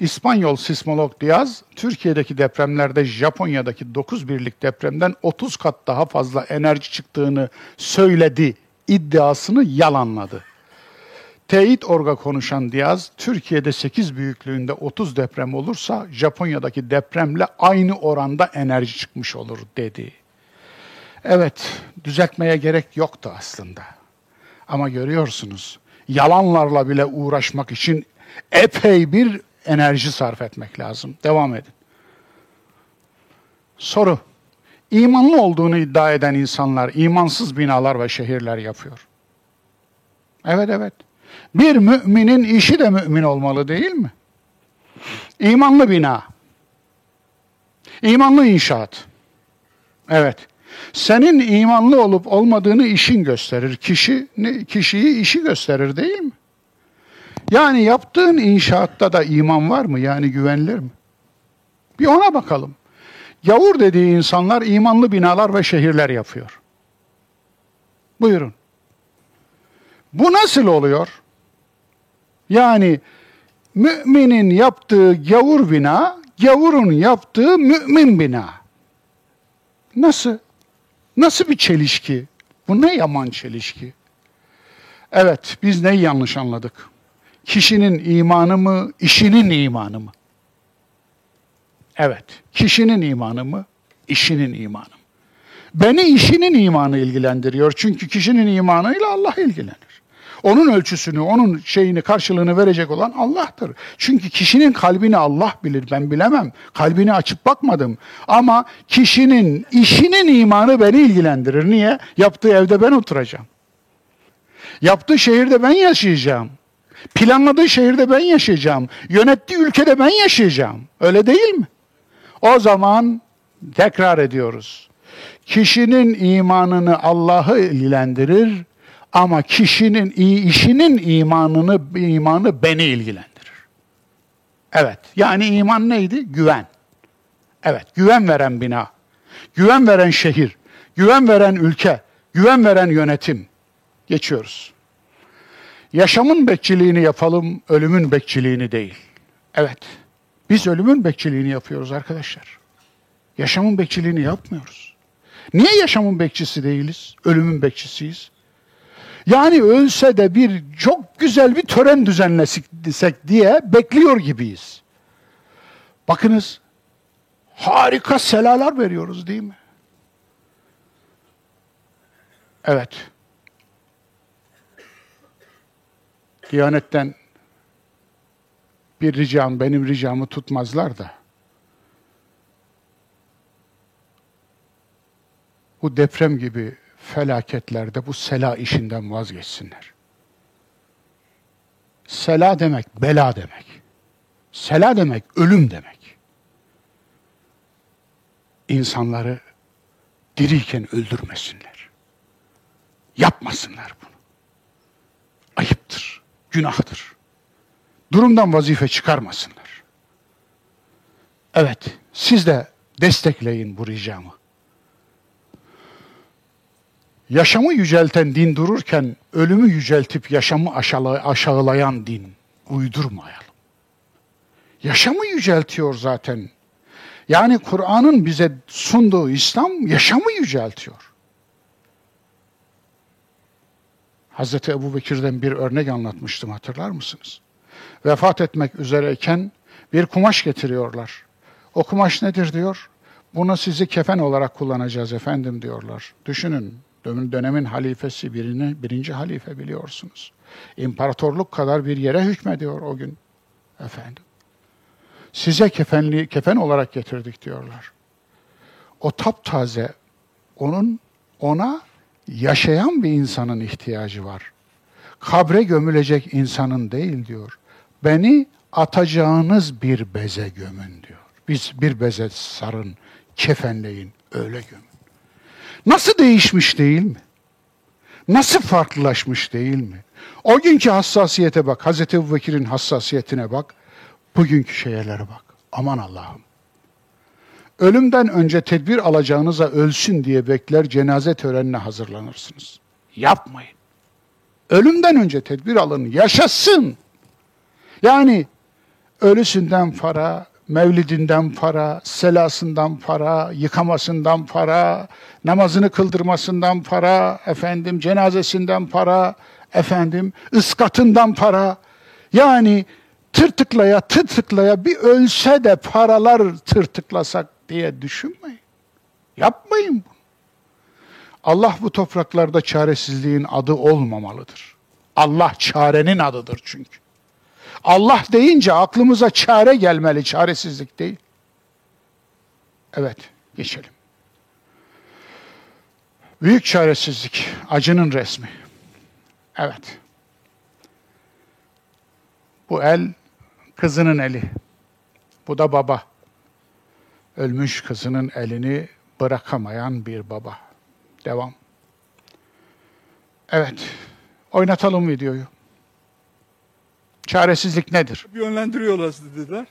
İspanyol sismolog Diaz, Türkiye'deki depremlerde Japonya'daki 9 birlik depremden 30 kat daha fazla enerji çıktığını söyledi iddiasını yalanladı. Teyit Orga konuşan Diaz, Türkiye'de 8 büyüklüğünde 30 deprem olursa Japonya'daki depremle aynı oranda enerji çıkmış olur dedi. Evet, düzeltmeye gerek yoktu aslında. Ama görüyorsunuz, yalanlarla bile uğraşmak için epey bir enerji sarf etmek lazım. Devam edin. Soru. İmanlı olduğunu iddia eden insanlar imansız binalar ve şehirler yapıyor. Evet evet. Bir müminin işi de mümin olmalı değil mi? İmanlı bina. İmanlı inşaat. Evet. Senin imanlı olup olmadığını işin gösterir. Kişi kişiyi işi gösterir değil mi? Yani yaptığın inşaatta da iman var mı? Yani güvenilir mi? Bir ona bakalım. Yavur dediği insanlar imanlı binalar ve şehirler yapıyor. Buyurun. Bu nasıl oluyor? Yani müminin yaptığı gavur bina, gavurun yaptığı mümin bina. Nasıl? Nasıl bir çelişki? Bu ne yaman çelişki? Evet, biz neyi yanlış anladık? Kişinin imanı mı, işinin imanı mı? Evet, kişinin imanı mı, işinin imanı mı? Beni işinin imanı ilgilendiriyor. Çünkü kişinin imanıyla Allah ilgilenir. Onun ölçüsünü, onun şeyini, karşılığını verecek olan Allah'tır. Çünkü kişinin kalbini Allah bilir, ben bilemem. Kalbini açıp bakmadım. Ama kişinin, işinin imanı beni ilgilendirir. Niye? Yaptığı evde ben oturacağım. Yaptığı şehirde ben yaşayacağım. Planladığı şehirde ben yaşayacağım. Yönettiği ülkede ben yaşayacağım. Öyle değil mi? O zaman tekrar ediyoruz. Kişinin imanını Allah'ı ilgilendirir ama kişinin işinin imanını imanı beni ilgilendirir. Evet. Yani iman neydi? Güven. Evet, güven veren bina. Güven veren şehir, güven veren ülke, güven veren yönetim. Geçiyoruz. Yaşamın bekçiliğini yapalım, ölümün bekçiliğini değil. Evet, biz ölümün bekçiliğini yapıyoruz arkadaşlar. Yaşamın bekçiliğini yapmıyoruz. Niye yaşamın bekçisi değiliz? Ölümün bekçisiyiz. Yani ölse de bir çok güzel bir tören düzenlesek diye bekliyor gibiyiz. Bakınız, harika selalar veriyoruz değil mi? Evet. Diyanetten bir ricam, benim ricamı tutmazlar da. Bu deprem gibi felaketlerde bu sela işinden vazgeçsinler. Sela demek bela demek. Sela demek ölüm demek. İnsanları diriyken öldürmesinler. Yapmasınlar bunu. Ayıptır, günahtır. Durumdan vazife çıkarmasınlar. Evet, siz de destekleyin bu ricamı. Yaşamı yücelten din dururken ölümü yüceltip yaşamı aşağılayan din uydurmayalım. Yaşamı yüceltiyor zaten. Yani Kur'an'ın bize sunduğu İslam yaşamı yüceltiyor. Hazreti Ebu Bekir'den bir örnek anlatmıştım hatırlar mısınız? Vefat etmek üzereyken bir kumaş getiriyorlar. O kumaş nedir diyor? Bunu sizi kefen olarak kullanacağız efendim diyorlar. Düşünün dönemin halifesi birini, birinci halife biliyorsunuz. İmparatorluk kadar bir yere hükmediyor o gün. Efendim. Size kefenli, kefen olarak getirdik diyorlar. o taptaze onun ona yaşayan bir insanın ihtiyacı var. Kabre gömülecek insanın değil diyor. Beni atacağınız bir beze gömün diyor. Biz bir beze sarın, kefenleyin, öyle gömün. Nasıl değişmiş değil mi? Nasıl farklılaşmış değil mi? O günkü hassasiyete bak, Hazreti Ebubekir'in hassasiyetine bak, bugünkü şeylere bak. Aman Allah'ım. Ölümden önce tedbir alacağınıza ölsün diye bekler cenaze törenine hazırlanırsınız. Yapmayın. Ölümden önce tedbir alın, yaşasın. Yani ölüsünden para, mevlidinden para, selasından para, yıkamasından para, namazını kıldırmasından para, efendim cenazesinden para, efendim ıskatından para. Yani tırtıklaya tırtıklaya bir ölse de paralar tırtıklasak diye düşünmeyin. Yapmayın bunu. Allah bu topraklarda çaresizliğin adı olmamalıdır. Allah çarenin adıdır çünkü. Allah deyince aklımıza çare gelmeli, çaresizlik değil. Evet, geçelim. Büyük çaresizlik, acının resmi. Evet. Bu el kızının eli. Bu da baba. Ölmüş kızının elini bırakamayan bir baba. Devam. Evet. Oynatalım videoyu. Çaresizlik nedir? Yönlendiriyorlar dediler.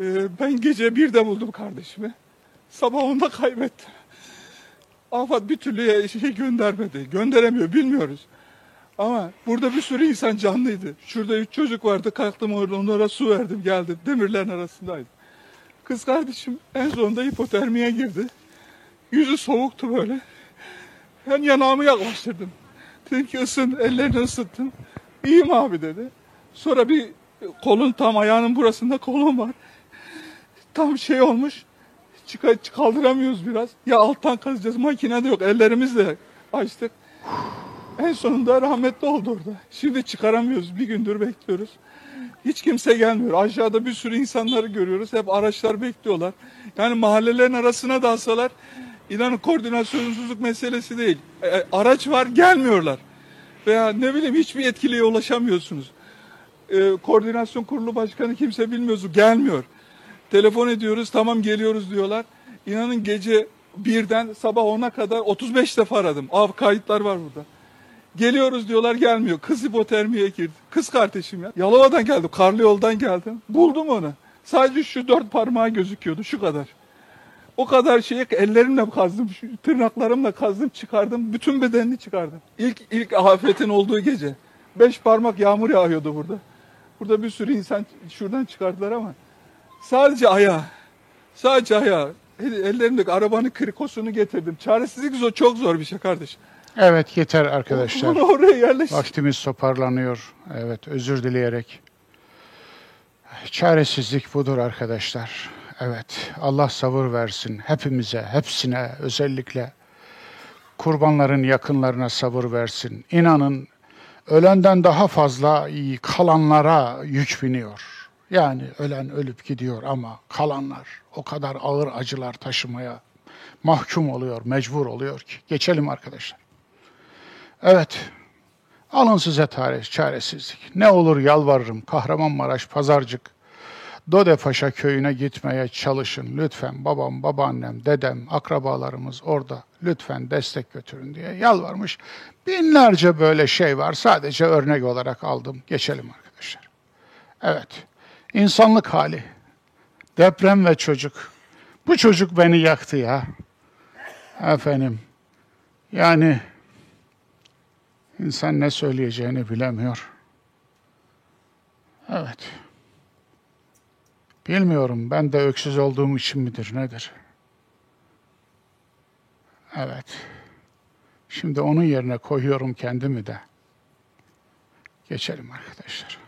Ee, ben gece birde buldum kardeşimi. Sabah onda kaybettim. Afat bir türlü şey göndermedi. Gönderemiyor bilmiyoruz. Ama burada bir sürü insan canlıydı. Şurada üç çocuk vardı. Kalktım onlara su verdim geldim. Demirlerin arasındaydım. Kız kardeşim en sonunda hipotermiye girdi. Yüzü soğuktu böyle. Ben yanağımı yaklaştırdım. Dedim ki ısın, ellerini ısıttım. İyiyim abi dedi. Sonra bir kolun tam ayağının burasında kolun var. Tam şey olmuş. Çıkar, kaldıramıyoruz biraz. Ya alttan kazacağız. Makine de yok. Ellerimizle açtık. En sonunda rahmetli oldu orada. Şimdi çıkaramıyoruz. Bir gündür bekliyoruz. Hiç kimse gelmiyor. Aşağıda bir sürü insanları görüyoruz. Hep araçlar bekliyorlar. Yani mahallelerin arasına dalsalar inanın koordinasyonsuzluk meselesi değil. E, araç var gelmiyorlar. Veya ne bileyim hiçbir etkiliye ulaşamıyorsunuz. E, koordinasyon kurulu başkanı kimse bilmiyoruz. Gelmiyor. Telefon ediyoruz tamam geliyoruz diyorlar. İnanın gece birden sabah 10'a kadar 35 defa aradım. Av kayıtlar var burada. Geliyoruz diyorlar gelmiyor. Kız hipotermiye girdi. Kız kardeşim ya. Yalova'dan geldim. Karlı yoldan geldim. Buldum onu. Sadece şu dört parmağı gözüküyordu. Şu kadar. O kadar şeyi ellerimle kazdım. Tırnaklarımla kazdım çıkardım. Bütün bedenini çıkardım. İlk, ilk afetin olduğu gece. Beş parmak yağmur yağıyordu burada. Burada bir sürü insan şuradan çıkardılar ama. Sadece ayağı. Sadece ayağı. Ellerimdeki arabanın krikosunu getirdim. Çaresizlik zor, çok zor bir şey kardeşim. Evet yeter arkadaşlar. Bunu oraya yerleştir. Vaktimiz toparlanıyor. Evet özür dileyerek. Çaresizlik budur arkadaşlar. Evet Allah sabır versin hepimize, hepsine özellikle kurbanların yakınlarına sabır versin. İnanın ölenden daha fazla kalanlara yük biniyor. Yani ölen ölüp gidiyor ama kalanlar o kadar ağır acılar taşımaya mahkum oluyor, mecbur oluyor ki. Geçelim arkadaşlar. Evet, alın size tarih, çaresizlik. Ne olur yalvarırım, Kahramanmaraş, Pazarcık, Dodepaşa köyüne gitmeye çalışın. Lütfen babam, babaannem, dedem, akrabalarımız orada. Lütfen destek götürün diye yalvarmış. Binlerce böyle şey var. Sadece örnek olarak aldım. Geçelim arkadaşlar. Evet. İnsanlık hali. Deprem ve çocuk. Bu çocuk beni yaktı ya. Efendim. Yani insan ne söyleyeceğini bilemiyor. Evet. Bilmiyorum ben de öksüz olduğum için midir nedir? Evet. Şimdi onun yerine koyuyorum kendimi de. Geçelim arkadaşlar.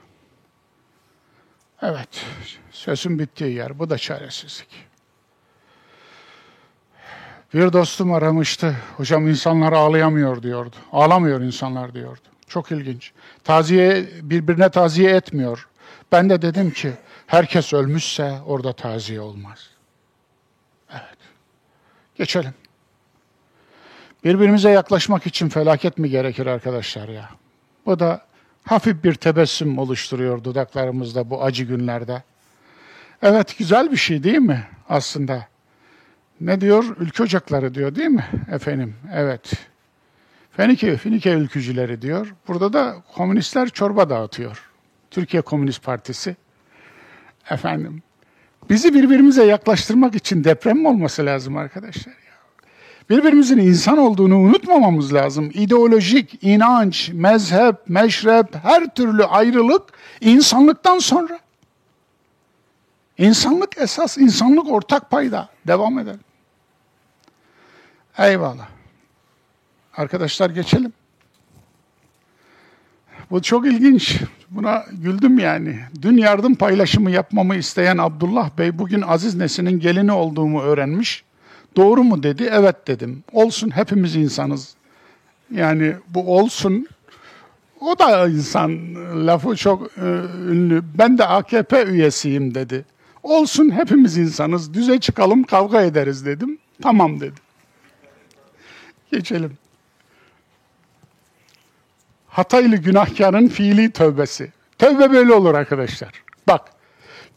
Evet. Sözün bittiği yer. Bu da çaresizlik. Bir dostum aramıştı. Hocam insanlar ağlayamıyor diyordu. Ağlamıyor insanlar diyordu. Çok ilginç. Taziye birbirine taziye etmiyor. Ben de dedim ki herkes ölmüşse orada taziye olmaz. Evet. Geçelim. Birbirimize yaklaşmak için felaket mi gerekir arkadaşlar ya? Bu da hafif bir tebessüm oluşturuyor dudaklarımızda bu acı günlerde. Evet güzel bir şey değil mi aslında? Ne diyor? Ülke ocakları diyor değil mi efendim? Evet. Fenike, Finike ülkücüleri diyor. Burada da komünistler çorba dağıtıyor. Türkiye Komünist Partisi. Efendim. Bizi birbirimize yaklaştırmak için deprem mi olması lazım arkadaşlar? Birbirimizin insan olduğunu unutmamamız lazım. İdeolojik, inanç, mezhep, meşrep, her türlü ayrılık insanlıktan sonra. İnsanlık esas, insanlık ortak payda. Devam edelim. Eyvallah. Arkadaşlar geçelim. Bu çok ilginç. Buna güldüm yani. Dün yardım paylaşımı yapmamı isteyen Abdullah Bey bugün Aziz Nesin'in gelini olduğumu öğrenmiş. Doğru mu dedi? Evet dedim. Olsun hepimiz insanız. Yani bu olsun o da insan lafı çok e, ünlü. Ben de AKP üyesiyim dedi. Olsun hepimiz insanız. Düze çıkalım kavga ederiz dedim. Tamam dedi. Geçelim. Hataylı günahkarın fiili tövbesi. Tövbe böyle olur arkadaşlar. Bak,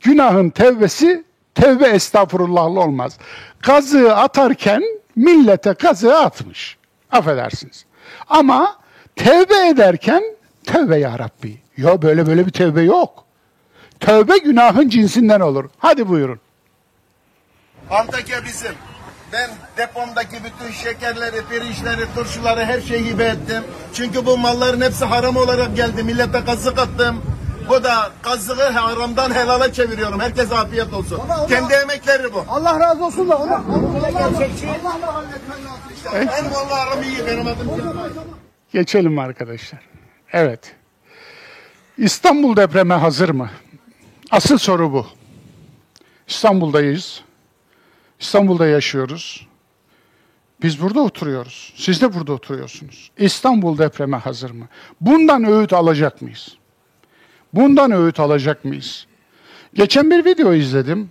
günahın tevbesi tevbe estağfurullahlı olmaz. Kazığı atarken millete kazığı atmış. Affedersiniz. Ama tevbe ederken tövbe ya Rabbi. Yok böyle böyle bir tövbe yok. Tövbe günahın cinsinden olur. Hadi buyurun. Antakya bizim. Ben depomdaki bütün şekerleri, pirinçleri, turşuları her şeyi hibe ettim. Çünkü bu malların hepsi haram olarak geldi. Millete kazık attım. Bu da kazığı haramdan helala çeviriyorum. Herkese afiyet olsun. Kendi emekleri bu. Allah razı olsun da onu. Gerçekçi. En vallahi aram iyi benim adım. Geçelim arkadaşlar. Evet. İstanbul depreme hazır mı? Asıl soru bu. İstanbul'dayız. İstanbul'da yaşıyoruz. Biz burada oturuyoruz. Siz de burada oturuyorsunuz. İstanbul depreme hazır mı? Bundan öğüt alacak mıyız? Bundan öğüt alacak mıyız? Geçen bir video izledim.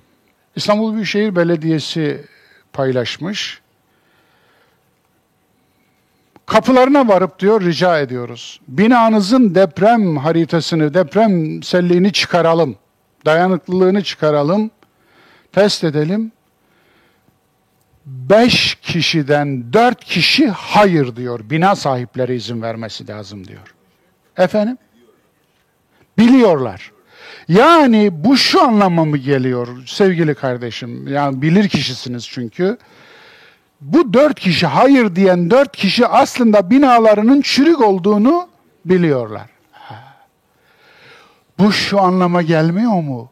İstanbul Büyükşehir Belediyesi paylaşmış. Kapılarına varıp diyor rica ediyoruz. Binanızın deprem haritasını, deprem selliğini çıkaralım. Dayanıklılığını çıkaralım. Test edelim. Beş kişiden dört kişi hayır diyor. Bina sahipleri izin vermesi lazım diyor. Efendim? Biliyorlar. Yani bu şu anlama mı geliyor sevgili kardeşim? Yani bilir kişisiniz çünkü. Bu dört kişi hayır diyen dört kişi aslında binalarının çürük olduğunu biliyorlar. Bu şu anlama gelmiyor mu?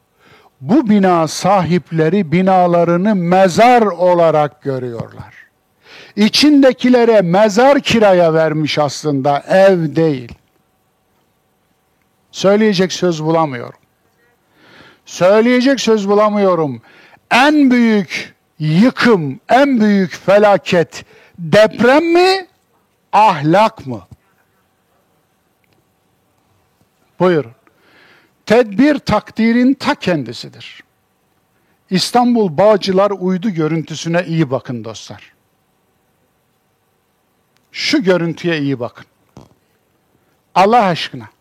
Bu bina sahipleri binalarını mezar olarak görüyorlar. İçindekilere mezar kiraya vermiş aslında, ev değil. Söyleyecek söz bulamıyorum. Söyleyecek söz bulamıyorum. En büyük yıkım, en büyük felaket deprem mi, ahlak mı? Buyurun. Tedbir takdirin ta kendisidir. İstanbul Bağcılar uydu görüntüsüne iyi bakın dostlar. Şu görüntüye iyi bakın. Allah aşkına.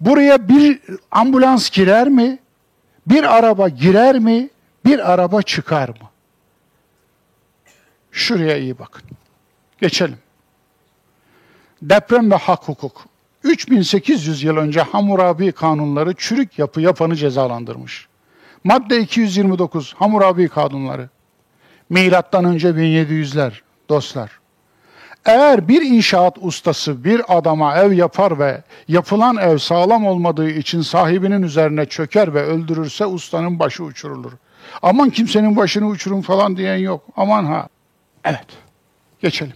Buraya bir ambulans girer mi? Bir araba girer mi? Bir araba çıkar mı? Şuraya iyi bakın. Geçelim. Deprem ve hak hukuk. 3800 yıl önce Hammurabi kanunları çürük yapı yapanı cezalandırmış. Madde 229 Hammurabi kanunları. Milattan önce 1700'ler dostlar. Eğer bir inşaat ustası bir adama ev yapar ve yapılan ev sağlam olmadığı için sahibinin üzerine çöker ve öldürürse ustanın başı uçurulur. Aman kimsenin başını uçurun falan diyen yok. Aman ha. Evet. Geçelim.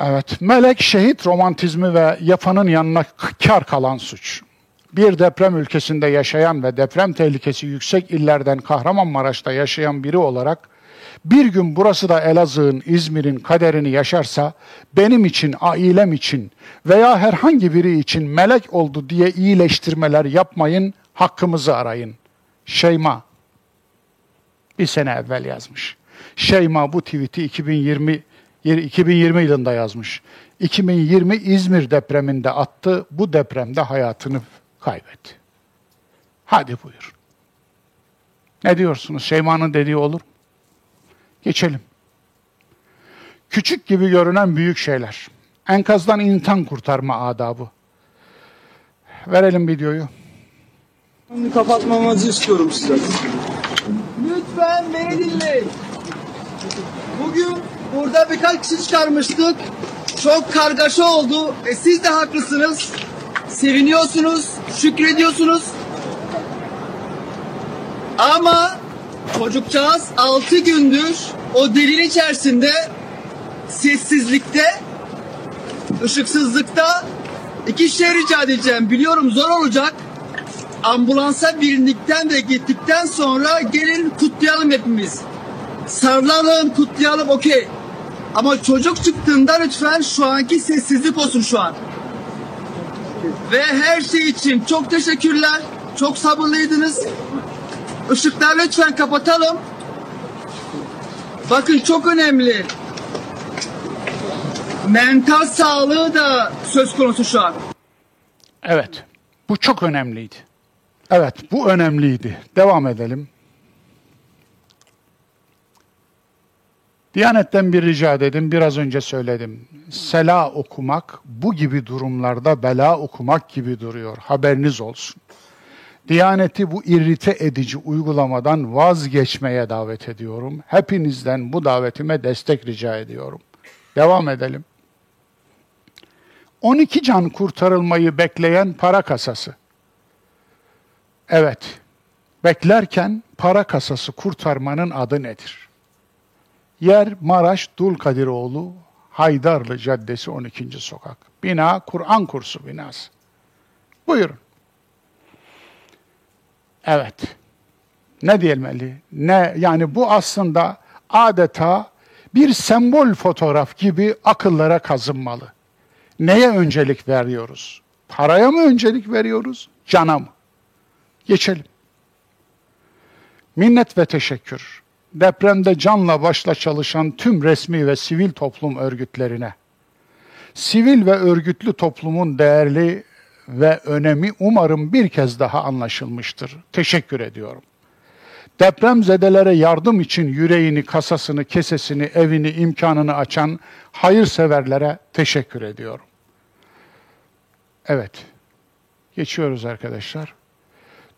Evet, melek şehit romantizmi ve yapanın yanına kar kalan suç. Bir deprem ülkesinde yaşayan ve deprem tehlikesi yüksek illerden Kahramanmaraş'ta yaşayan biri olarak bir gün burası da Elazığ'ın, İzmir'in kaderini yaşarsa benim için, ailem için veya herhangi biri için melek oldu diye iyileştirmeler yapmayın, hakkımızı arayın. Şeyma. Bir sene evvel yazmış. Şeyma bu tweet'i 2020 2020 yılında yazmış. 2020 İzmir depreminde attı. Bu depremde hayatını kaybetti. Hadi buyur. Ne diyorsunuz? Şeyma'nın dediği olur mu? Geçelim. Küçük gibi görünen büyük şeyler. Enkazdan insan kurtarma adabı. Verelim videoyu. Şimdi kapatmamızı istiyorum size. Lütfen beni dinleyin. Bugün burada birkaç kişi çıkarmıştık. Çok kargaşa oldu. E siz de haklısınız. Seviniyorsunuz, şükrediyorsunuz. Ama çocukcağız 6 gündür o delin içerisinde sessizlikte, ışıksızlıkta iki şey rica edeceğim. Biliyorum zor olacak ambulansa birindikten ve gittikten sonra gelin kutlayalım hepimiz. Sarılalım, kutlayalım okey. Ama çocuk çıktığında lütfen şu anki sessizlik olsun şu an. Ve her şey için çok teşekkürler. Çok sabırlıydınız. Işıkları lütfen kapatalım. Bakın çok önemli. Mental sağlığı da söz konusu şu an. Evet. Bu çok önemliydi. Evet, bu önemliydi. Devam edelim. Diyanetten bir rica edelim, biraz önce söyledim. Sela okumak bu gibi durumlarda bela okumak gibi duruyor. Haberiniz olsun. Diyaneti bu irrite edici uygulamadan vazgeçmeye davet ediyorum. Hepinizden bu davetime destek rica ediyorum. Devam edelim. 12 can kurtarılmayı bekleyen para kasası. Evet, beklerken para kasası kurtarmanın adı nedir? Yer Maraş Dulkadiroğlu Haydarlı Caddesi 12. Sokak. Bina Kur'an kursu binası. Buyurun. Evet. Ne diyelim? Ne yani bu aslında adeta bir sembol fotoğraf gibi akıllara kazınmalı. Neye öncelik veriyoruz? Paraya mı öncelik veriyoruz? Cana mı? Geçelim. Minnet ve teşekkür. Depremde canla başla çalışan tüm resmi ve sivil toplum örgütlerine. Sivil ve örgütlü toplumun değerli ve önemi umarım bir kez daha anlaşılmıştır. Teşekkür ediyorum. Depremzedelere yardım için yüreğini, kasasını, kesesini, evini, imkanını açan hayırseverlere teşekkür ediyorum. Evet, geçiyoruz arkadaşlar.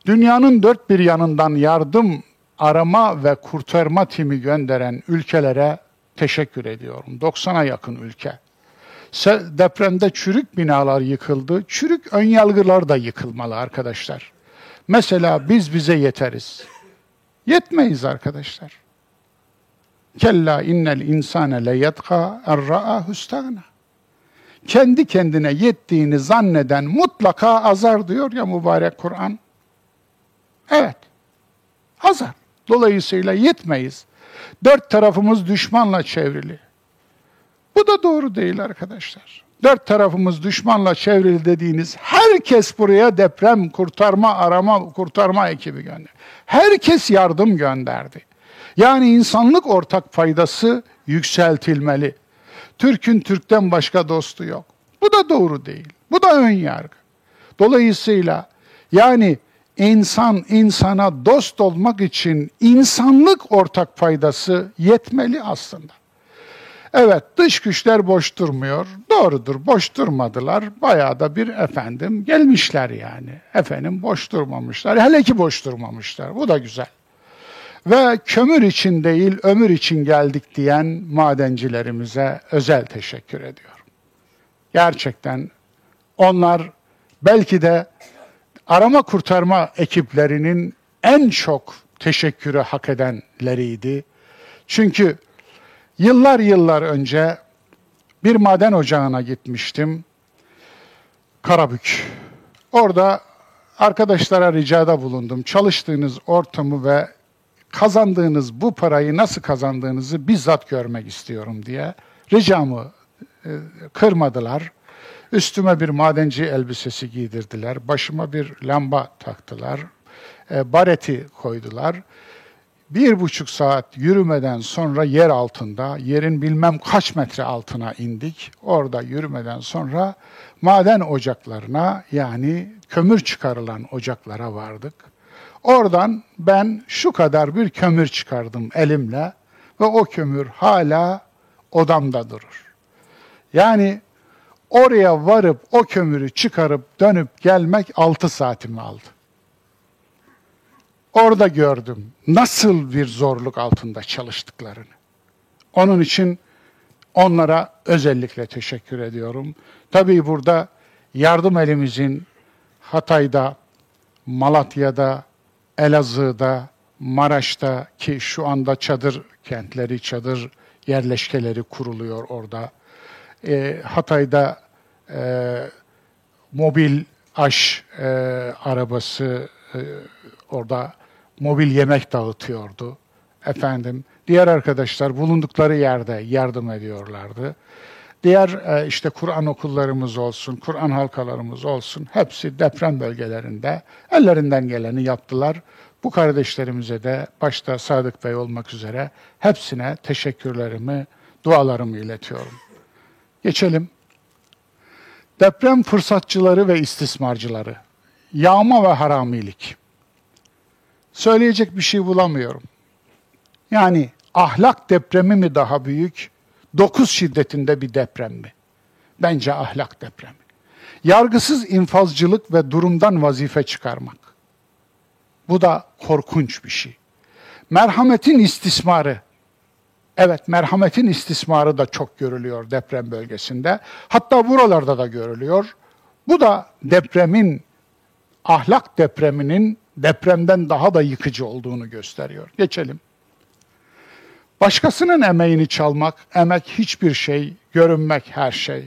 Dünyanın dört bir yanından yardım arama ve kurtarma timi gönderen ülkelere teşekkür ediyorum. 90'a yakın ülke. Depremde çürük binalar yıkıldı. Çürük önyalgılar da yıkılmalı arkadaşlar. Mesela biz bize yeteriz. Yetmeyiz arkadaşlar. Kella innel insane le yedka erra'a hüstana. Kendi kendine yettiğini zanneden mutlaka azar diyor ya mübarek Kur'an. Evet. Azar. Dolayısıyla yetmeyiz. Dört tarafımız düşmanla çevrili. Bu da doğru değil arkadaşlar. Dört tarafımız düşmanla çevrili dediğiniz herkes buraya deprem kurtarma, arama, kurtarma ekibi gönderdi. Herkes yardım gönderdi. Yani insanlık ortak faydası yükseltilmeli. Türk'ün Türk'ten başka dostu yok. Bu da doğru değil. Bu da ön yargı. Dolayısıyla yani insan insana dost olmak için insanlık ortak faydası yetmeli aslında. Evet dış güçler boş durmuyor. Doğrudur boş durmadılar. Bayağı da bir efendim gelmişler yani. Efendim boş durmamışlar. Hele ki boş durmamışlar. Bu da güzel. Ve kömür için değil ömür için geldik diyen madencilerimize özel teşekkür ediyorum. Gerçekten onlar belki de arama kurtarma ekiplerinin en çok teşekkürü hak edenleriydi. Çünkü yıllar yıllar önce bir maden ocağına gitmiştim. Karabük. Orada arkadaşlara ricada bulundum. Çalıştığınız ortamı ve kazandığınız bu parayı nasıl kazandığınızı bizzat görmek istiyorum diye ricamı e, kırmadılar. Üstüme bir madenci elbisesi giydirdiler. Başıma bir lamba taktılar. E, bareti koydular. Bir buçuk saat yürümeden sonra yer altında, yerin bilmem kaç metre altına indik. Orada yürümeden sonra maden ocaklarına yani kömür çıkarılan ocaklara vardık. Oradan ben şu kadar bir kömür çıkardım elimle ve o kömür hala odamda durur. Yani oraya varıp o kömürü çıkarıp dönüp gelmek altı saatimi aldı. Orada gördüm nasıl bir zorluk altında çalıştıklarını. Onun için onlara özellikle teşekkür ediyorum. Tabii burada yardım elimizin Hatay'da, Malatya'da, Elazığ'da, Maraş'ta ki şu anda çadır kentleri, çadır yerleşkeleri kuruluyor orada. E, Hatay'da e, mobil aş e, arabası e, orada mobil yemek dağıtıyordu. Efendim, diğer arkadaşlar bulundukları yerde yardım ediyorlardı. Diğer e, işte Kur'an okullarımız olsun, Kur'an halkalarımız olsun hepsi deprem bölgelerinde ellerinden geleni yaptılar. Bu kardeşlerimize de başta Sadık Bey olmak üzere hepsine teşekkürlerimi, dualarımı iletiyorum. Geçelim. Deprem fırsatçıları ve istismarcıları. Yağma ve haramilik. Söyleyecek bir şey bulamıyorum. Yani ahlak depremi mi daha büyük, 9 şiddetinde bir deprem mi? Bence ahlak depremi. Yargısız infazcılık ve durumdan vazife çıkarmak. Bu da korkunç bir şey. Merhametin istismarı. Evet, merhametin istismarı da çok görülüyor deprem bölgesinde. Hatta buralarda da görülüyor. Bu da depremin, ahlak depreminin depremden daha da yıkıcı olduğunu gösteriyor. Geçelim. Başkasının emeğini çalmak, emek hiçbir şey, görünmek her şey.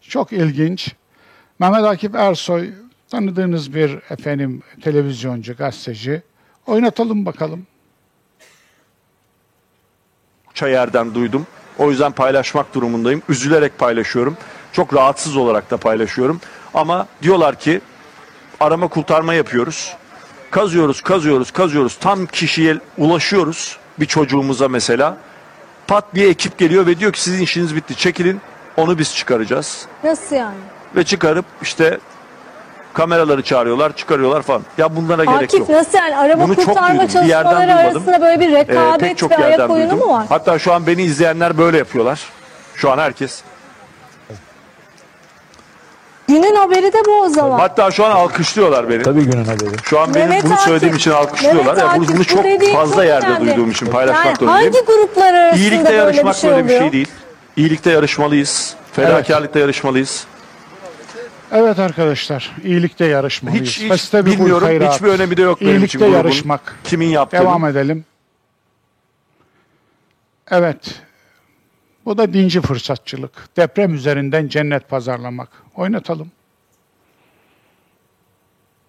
Çok ilginç. Mehmet Akif Ersoy tanıdığınız bir efendim televizyoncu, gazeteci. Oynatalım bakalım. yerden duydum. O yüzden paylaşmak durumundayım. Üzülerek paylaşıyorum. Çok rahatsız olarak da paylaşıyorum. Ama diyorlar ki arama kurtarma yapıyoruz. Kazıyoruz, kazıyoruz, kazıyoruz. Tam kişiye ulaşıyoruz. Bir çocuğumuza mesela. Pat bir ekip geliyor ve diyor ki sizin işiniz bitti. Çekilin. Onu biz çıkaracağız. Nasıl yani? Ve çıkarıp işte kameraları çağırıyorlar, çıkarıyorlar falan. Ya bunlara gerek Akif yok. nasıl yani? Araba Bunu çok kurtarma çalışmaları arasında böyle bir Ee, rekabet çok ve ayak oyunu duydum. mu var? Hatta şu an beni izleyenler böyle yapıyorlar. Şu an herkes. Günün haberi de bu o zaman. Hatta şu an alkışlıyorlar beni. Tabii günün haberi. Şu an benim Mehmet bunu Akif, söylediğim için alkışlıyorlar. Mehmet Ya bunu, Akif, bunu bu çok dediğin fazla çok yerde önemli. duyduğum için paylaşmak yani zorundayım. hangi gruplar arasında İyilikte böyle yarışmak bir şey böyle bir oluyor? şey değil. İyilikte yarışmalıyız. Fedakarlıkta yarışmalıyız. Evet arkadaşlar, iyilikte yarışmalıyız. Hiç, hiç Festebikul bilmiyorum. hayrat. Hiçbir önemi de yok benim için İyilikte grubun. yarışmak. Kimin yaptığını. Devam edelim. Evet. Bu da dinci fırsatçılık. Deprem üzerinden cennet pazarlamak. Oynatalım.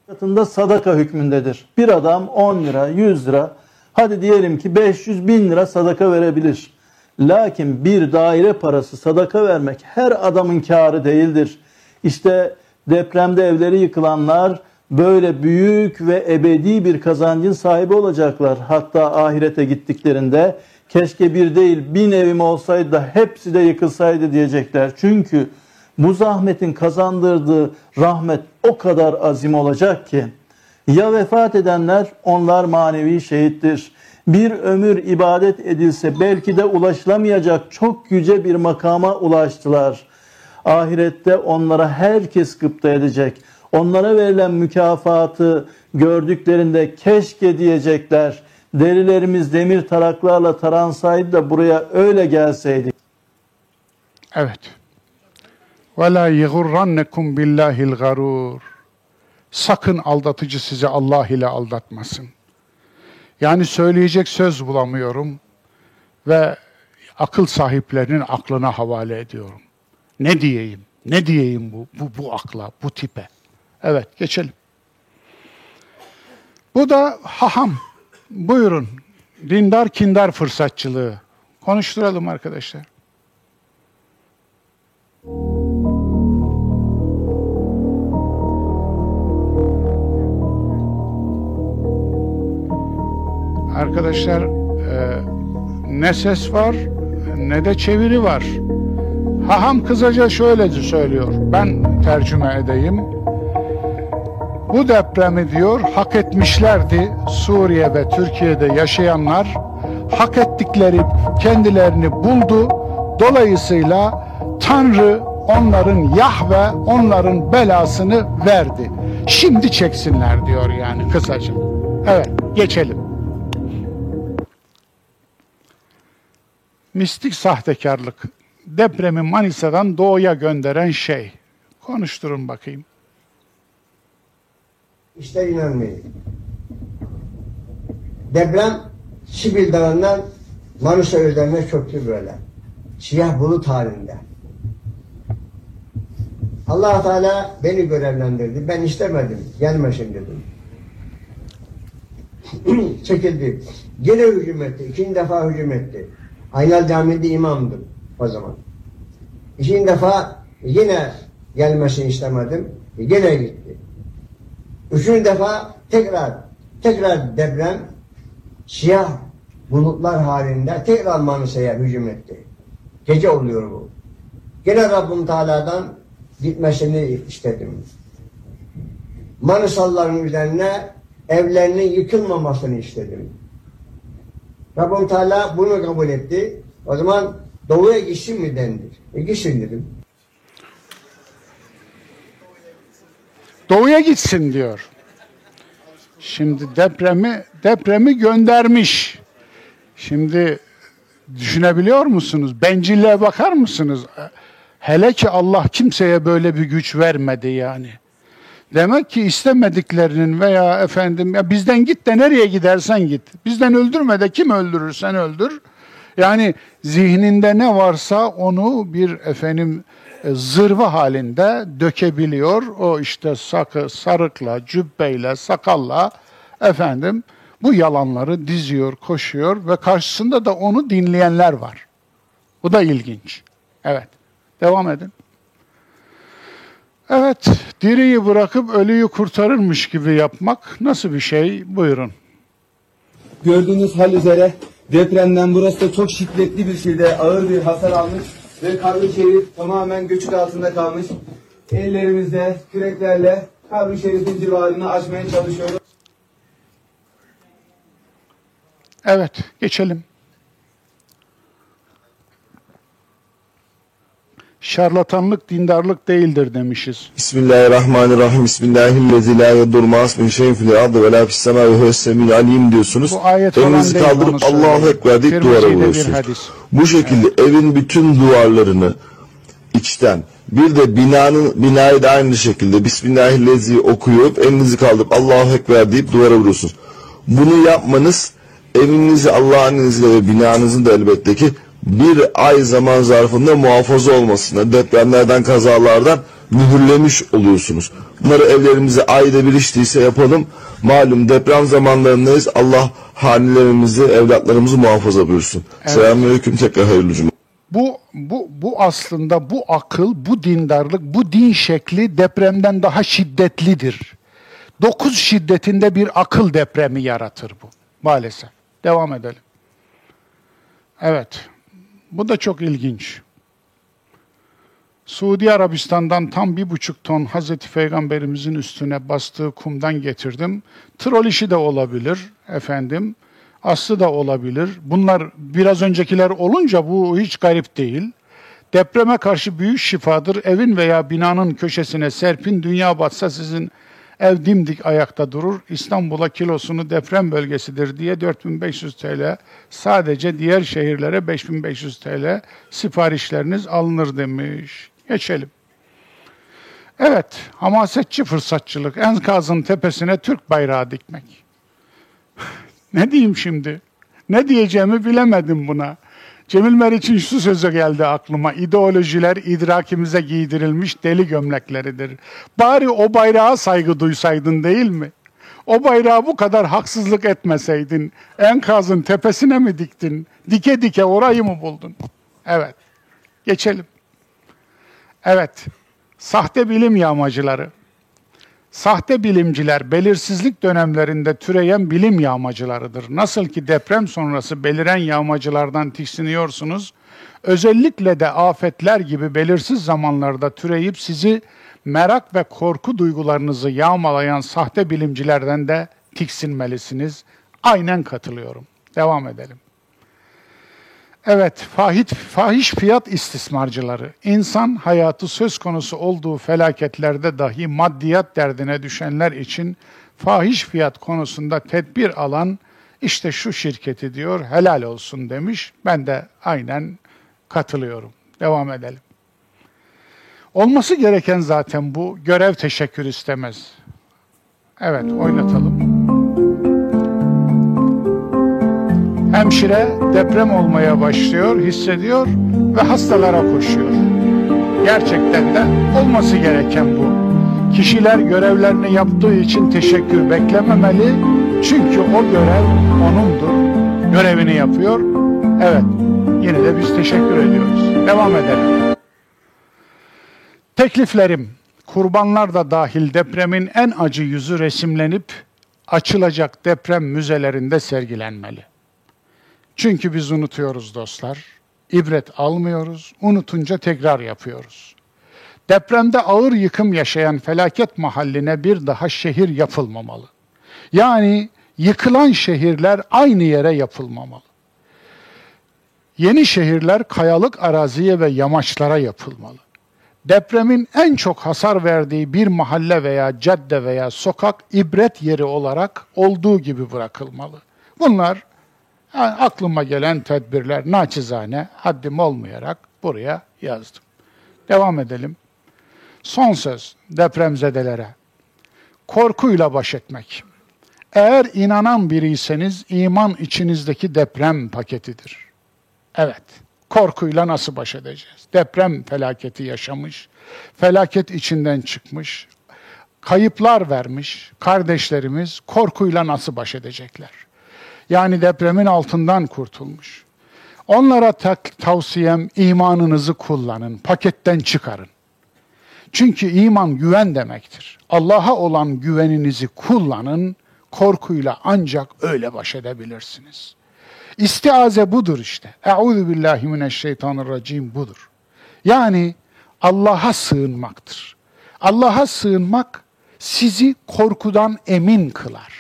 Fiyatında sadaka hükmündedir. Bir adam 10 lira, 100 lira, hadi diyelim ki 500 bin lira sadaka verebilir. Lakin bir daire parası sadaka vermek her adamın kârı değildir. İşte depremde evleri yıkılanlar böyle büyük ve ebedi bir kazancın sahibi olacaklar. Hatta ahirete gittiklerinde keşke bir değil bin evim olsaydı da hepsi de yıkılsaydı diyecekler. Çünkü bu zahmetin kazandırdığı rahmet o kadar azim olacak ki ya vefat edenler onlar manevi şehittir. Bir ömür ibadet edilse belki de ulaşılamayacak çok yüce bir makama ulaştılar. Ahirette onlara herkes gıpta edecek. Onlara verilen mükafatı gördüklerinde keşke diyecekler. Derilerimiz demir taraklarla taransaydı da buraya öyle gelseydik. Evet. Ve la yeğurrannekum billahil garur. Sakın aldatıcı sizi Allah ile aldatmasın. Yani söyleyecek söz bulamıyorum ve akıl sahiplerinin aklına havale ediyorum. Ne diyeyim? Ne diyeyim bu bu, bu akla, bu tipe? Evet, geçelim. Bu da haham. Buyurun. Dindar kindar fırsatçılığı. Konuşturalım arkadaşlar. Müzik Arkadaşlar e, ne ses var ne de çeviri var. Haham kısaca şöyle söylüyor. Ben tercüme edeyim. Bu depremi diyor hak etmişlerdi Suriye ve Türkiye'de yaşayanlar. Hak ettikleri kendilerini buldu. Dolayısıyla Tanrı onların Yahve onların belasını verdi. Şimdi çeksinler diyor yani kısaca. Evet geçelim. Mistik sahtekarlık. Depremi Manisa'dan doğuya gönderen şey. Konuşturun bakayım. İşte inanmayın. Deprem Şibil Dağı'ndan Manisa üzerine çöktü böyle. Siyah bulut halinde. allah Teala beni görevlendirdi. Ben istemedim. Gelmesin dedim. Çekildi. Gene hücum etti. İkinci defa hücum etti. Aynal Camii'nde imamdım o zaman. İkinci defa yine gelmesini istemedim. Gene gitti. Üçüncü defa tekrar tekrar deprem siyah bulutlar halinde tekrar Manisa'ya hücum etti. Gece oluyor bu. Gene Rabbim Teala'dan gitmesini istedim. Manisalıların üzerine evlerinin yıkılmamasını istedim. Rabbim Teala bunu kabul etti. O zaman doğuya gitsin mi dendi. E gitsin dedim. Doğuya gitsin diyor. Şimdi depremi depremi göndermiş. Şimdi düşünebiliyor musunuz? Bencilliğe bakar mısınız? Hele ki Allah kimseye böyle bir güç vermedi yani. Demek ki istemediklerinin veya efendim ya bizden git de nereye gidersen git. Bizden öldürme de kim öldürürsen öldür. Yani zihninde ne varsa onu bir efendim e, zırva halinde dökebiliyor. O işte sakı, sarıkla, cübbeyle, sakalla efendim bu yalanları diziyor, koşuyor ve karşısında da onu dinleyenler var. Bu da ilginç. Evet. Devam edin. Evet, diriyi bırakıp ölüyü kurtarırmış gibi yapmak nasıl bir şey? Buyurun. Gördüğünüz hal üzere depremden burası da çok şiddetli bir şekilde ağır bir hasar almış ve kabri şerif tamamen göçük altında kalmış. Ellerimizde küreklerle kabri şerifin civarını açmaya çalışıyoruz. Evet, geçelim. Şarlatanlık dindarlık değildir demişiz. Bismillahirrahmanirrahim. Bismillahirrahmanirrahim. La yedurmaz min şeyin fil ardı ve la fis ve huves alim diyorsunuz. Bu ayet Elinizi kaldırıp. Allahu Ekber deyip duvara vuruyorsunuz. Bu şekilde evin bütün duvarlarını içten bir de binanın binayı da aynı şekilde Bismillahirrahmanirrahim okuyup elinizi kaldırıp Allahu Ekber deyip duvara vuruyorsunuz. Bunu yapmanız evinizi Allah'ın izniyle ve binanızın da elbette ki bir ay zaman zarfında muhafaza olmasına, depremlerden, kazalardan mühürlemiş oluyorsunuz. Bunları evlerimize ayda bir iştiyse yapalım. Malum deprem zamanlarındayız. Allah hanelerimizi, evlatlarımızı muhafaza buyursun. Evet. Selamünaleyküm tekrar hayırlı cuma. Bu, bu, bu aslında bu akıl, bu dindarlık, bu din şekli depremden daha şiddetlidir. Dokuz şiddetinde bir akıl depremi yaratır bu maalesef. Devam edelim. Evet, bu da çok ilginç. Suudi Arabistan'dan tam bir buçuk ton Hazreti Peygamberimizin üstüne bastığı kumdan getirdim. Trol işi de olabilir efendim. Aslı da olabilir. Bunlar biraz öncekiler olunca bu hiç garip değil. Depreme karşı büyük şifadır. Evin veya binanın köşesine serpin. Dünya batsa sizin ev dimdik ayakta durur. İstanbul'a kilosunu deprem bölgesidir diye 4500 TL. Sadece diğer şehirlere 5500 TL siparişleriniz alınır demiş. Geçelim. Evet, hamasetçi fırsatçılık. Enkazın tepesine Türk bayrağı dikmek. ne diyeyim şimdi? Ne diyeceğimi bilemedim buna. Cemil Meriç'in şu sözü geldi aklıma. İdeolojiler idrakimize giydirilmiş deli gömlekleridir. Bari o bayrağa saygı duysaydın değil mi? O bayrağı bu kadar haksızlık etmeseydin, enkazın tepesine mi diktin? Dike dike orayı mı buldun? Evet. Geçelim. Evet. Sahte bilim yağmacıları. Sahte bilimciler belirsizlik dönemlerinde türeyen bilim yağmacılarıdır. Nasıl ki deprem sonrası beliren yağmacılardan tiksiniyorsunuz, özellikle de afetler gibi belirsiz zamanlarda türeyip sizi merak ve korku duygularınızı yağmalayan sahte bilimcilerden de tiksinmelisiniz. Aynen katılıyorum. Devam edelim. Evet, fahit, fahiş fiyat istismarcıları, insan hayatı söz konusu olduğu felaketlerde dahi maddiyat derdine düşenler için fahiş fiyat konusunda tedbir alan işte şu şirketi diyor helal olsun demiş. Ben de aynen katılıyorum. Devam edelim. Olması gereken zaten bu. Görev teşekkür istemez. Evet, oynatalım. Hemşire deprem olmaya başlıyor, hissediyor ve hastalara koşuyor. Gerçekten de olması gereken bu. Kişiler görevlerini yaptığı için teşekkür beklememeli. Çünkü o görev onundur. Görevini yapıyor. Evet, yine de biz teşekkür ediyoruz. Devam edelim. Tekliflerim, kurbanlar da dahil depremin en acı yüzü resimlenip açılacak deprem müzelerinde sergilenmeli. Çünkü biz unutuyoruz dostlar. İbret almıyoruz, unutunca tekrar yapıyoruz. Depremde ağır yıkım yaşayan felaket mahalline bir daha şehir yapılmamalı. Yani yıkılan şehirler aynı yere yapılmamalı. Yeni şehirler kayalık araziye ve yamaçlara yapılmalı. Depremin en çok hasar verdiği bir mahalle veya cadde veya sokak ibret yeri olarak olduğu gibi bırakılmalı. Bunlar yani aklıma gelen tedbirler naçizane haddim olmayarak buraya yazdım. Devam edelim. Son söz depremzedelere. Korkuyla baş etmek. Eğer inanan biriyseniz iman içinizdeki deprem paketidir. Evet, korkuyla nasıl baş edeceğiz? Deprem felaketi yaşamış, felaket içinden çıkmış, kayıplar vermiş kardeşlerimiz korkuyla nasıl baş edecekler? Yani depremin altından kurtulmuş. Onlara tavsiyem imanınızı kullanın, paketten çıkarın. Çünkü iman güven demektir. Allah'a olan güveninizi kullanın, korkuyla ancak öyle baş edebilirsiniz. İstiaze budur işte. Euzu billahi mineşşeytanirracim budur. Yani Allah'a sığınmaktır. Allah'a sığınmak sizi korkudan emin kılar.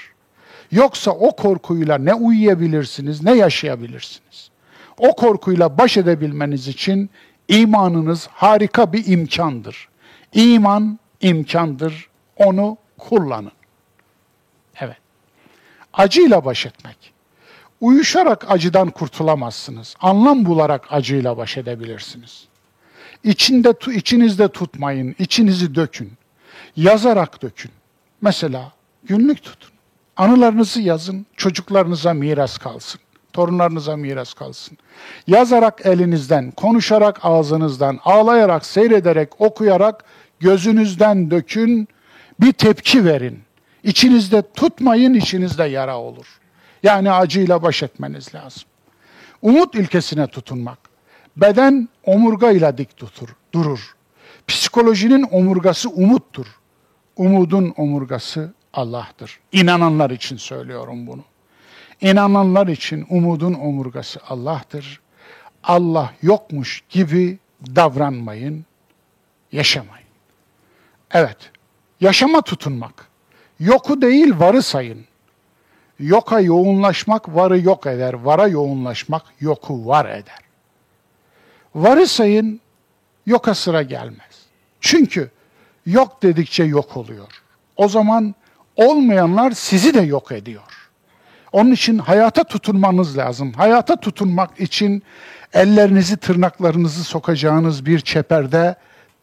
Yoksa o korkuyla ne uyuyabilirsiniz ne yaşayabilirsiniz. O korkuyla baş edebilmeniz için imanınız harika bir imkandır. İman imkandır. Onu kullanın. Evet. Acıyla baş etmek. Uyuşarak acıdan kurtulamazsınız. Anlam bularak acıyla baş edebilirsiniz. İçinde, içinizde tutmayın, içinizi dökün. Yazarak dökün. Mesela günlük tutun. Anılarınızı yazın, çocuklarınıza miras kalsın. Torunlarınıza miras kalsın. Yazarak elinizden, konuşarak ağzınızdan, ağlayarak, seyrederek, okuyarak gözünüzden dökün, bir tepki verin. İçinizde tutmayın, içinizde yara olur. Yani acıyla baş etmeniz lazım. Umut ilkesine tutunmak. Beden omurgayla dik tutur, durur. Psikolojinin omurgası umuttur. Umudun omurgası Allah'tır. İnananlar için söylüyorum bunu. İnananlar için umudun omurgası Allah'tır. Allah yokmuş gibi davranmayın, yaşamayın. Evet, yaşama tutunmak. Yoku değil varı sayın. Yoka yoğunlaşmak varı yok eder, vara yoğunlaşmak yoku var eder. Varı sayın, yoka sıra gelmez. Çünkü yok dedikçe yok oluyor. O zaman olmayanlar sizi de yok ediyor. Onun için hayata tutunmanız lazım. Hayata tutunmak için ellerinizi tırnaklarınızı sokacağınız bir çeperde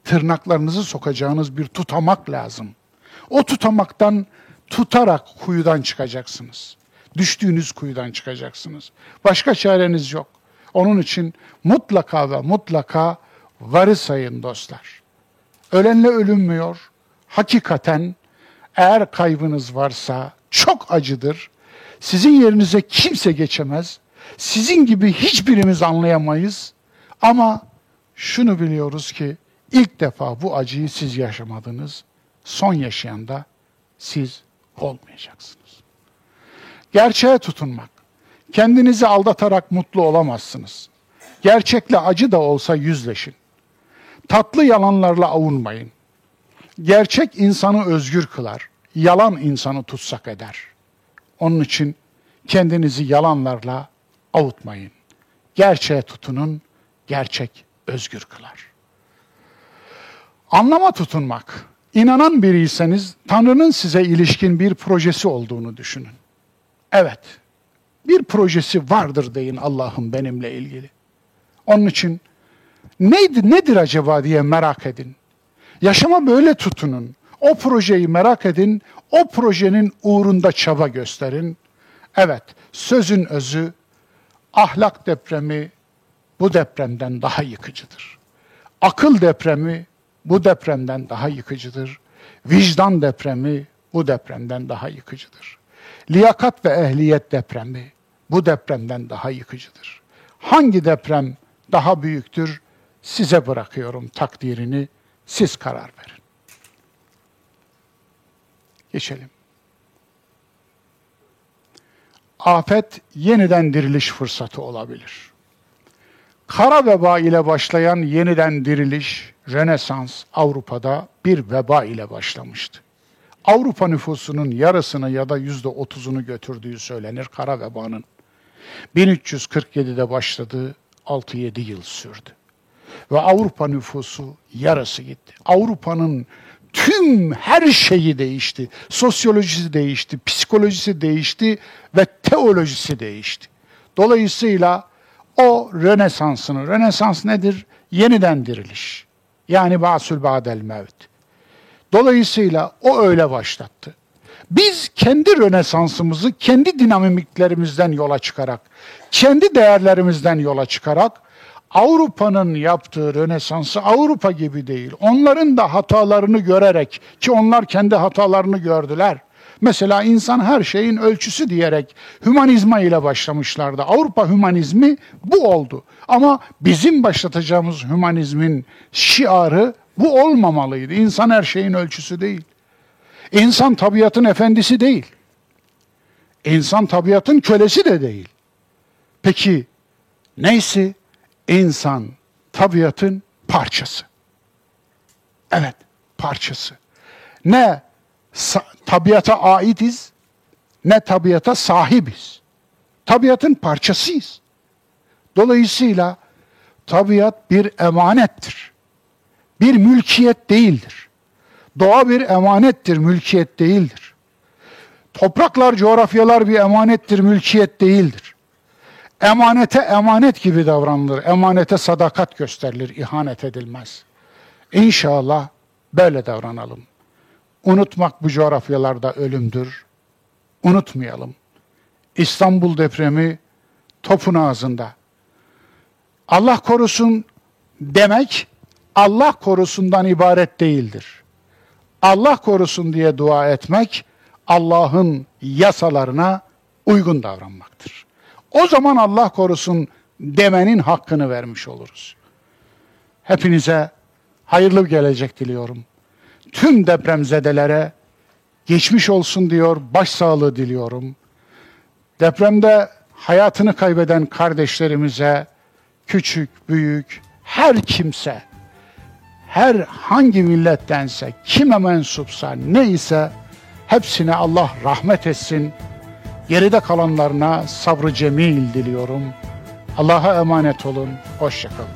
tırnaklarınızı sokacağınız bir tutamak lazım. O tutamaktan tutarak kuyudan çıkacaksınız. Düştüğünüz kuyudan çıkacaksınız. Başka çareniz yok. Onun için mutlaka ve mutlaka varı sayın dostlar. Ölenle ölünmüyor. Hakikaten eğer kaybınız varsa çok acıdır. Sizin yerinize kimse geçemez. Sizin gibi hiçbirimiz anlayamayız. Ama şunu biliyoruz ki ilk defa bu acıyı siz yaşamadınız. Son yaşayan da siz olmayacaksınız. Gerçeğe tutunmak. Kendinizi aldatarak mutlu olamazsınız. Gerçekle acı da olsa yüzleşin. Tatlı yalanlarla avunmayın. Gerçek insanı özgür kılar. Yalan insanı tutsak eder. Onun için kendinizi yalanlarla avutmayın. Gerçeğe tutunun, gerçek özgür kılar. Anlama tutunmak. İnanan biriyseniz Tanrı'nın size ilişkin bir projesi olduğunu düşünün. Evet, bir projesi vardır deyin Allah'ım benimle ilgili. Onun için neydi, nedir acaba diye merak edin. Yaşama böyle tutunun. O projeyi merak edin, o projenin uğrunda çaba gösterin. Evet, sözün özü, ahlak depremi bu depremden daha yıkıcıdır. Akıl depremi bu depremden daha yıkıcıdır. Vicdan depremi bu depremden daha yıkıcıdır. Liyakat ve ehliyet depremi bu depremden daha yıkıcıdır. Hangi deprem daha büyüktür? Size bırakıyorum takdirini. Siz karar verin. Geçelim. Afet yeniden diriliş fırsatı olabilir. Kara veba ile başlayan yeniden diriliş, Rönesans Avrupa'da bir veba ile başlamıştı. Avrupa nüfusunun yarısını ya da yüzde otuzunu götürdüğü söylenir kara vebanın. 1347'de başladı, 6-7 yıl sürdü. Ve Avrupa nüfusu yarısı gitti. Avrupa'nın tüm her şeyi değişti. Sosyolojisi değişti, psikolojisi değişti ve teolojisi değişti. Dolayısıyla o Rönesans'ını, Rönesans nedir? Yeniden diriliş. Yani basül badel mevt. Dolayısıyla o öyle başlattı. Biz kendi Rönesansımızı kendi dinamiklerimizden yola çıkarak, kendi değerlerimizden yola çıkarak Avrupa'nın yaptığı Rönesans'ı Avrupa gibi değil. Onların da hatalarını görerek ki onlar kendi hatalarını gördüler. Mesela insan her şeyin ölçüsü diyerek hümanizma ile başlamışlardı. Avrupa hümanizmi bu oldu. Ama bizim başlatacağımız hümanizmin şiarı bu olmamalıydı. İnsan her şeyin ölçüsü değil. İnsan tabiatın efendisi değil. İnsan tabiatın kölesi de değil. Peki neyse insan tabiatın parçası. Evet, parçası. Ne tabiata aitiz ne tabiata sahibiz. Tabiatın parçasıyız. Dolayısıyla tabiat bir emanettir. Bir mülkiyet değildir. Doğa bir emanettir, mülkiyet değildir. Topraklar, coğrafyalar bir emanettir, mülkiyet değildir. Emanete emanet gibi davranılır. Emanete sadakat gösterilir, ihanet edilmez. İnşallah böyle davranalım. Unutmak bu coğrafyalarda ölümdür. Unutmayalım. İstanbul depremi topun ağzında. Allah korusun demek Allah korusundan ibaret değildir. Allah korusun diye dua etmek Allah'ın yasalarına uygun davranmaktır. O zaman Allah korusun demenin hakkını vermiş oluruz. Hepinize hayırlı gelecek diliyorum tüm depremzedelere geçmiş olsun diyor, başsağlığı diliyorum. Depremde hayatını kaybeden kardeşlerimize, küçük, büyük, her kimse, her hangi millettense, kime mensupsa, neyse hepsine Allah rahmet etsin. Geride kalanlarına sabrı cemil diliyorum. Allah'a emanet olun. Hoşçakalın.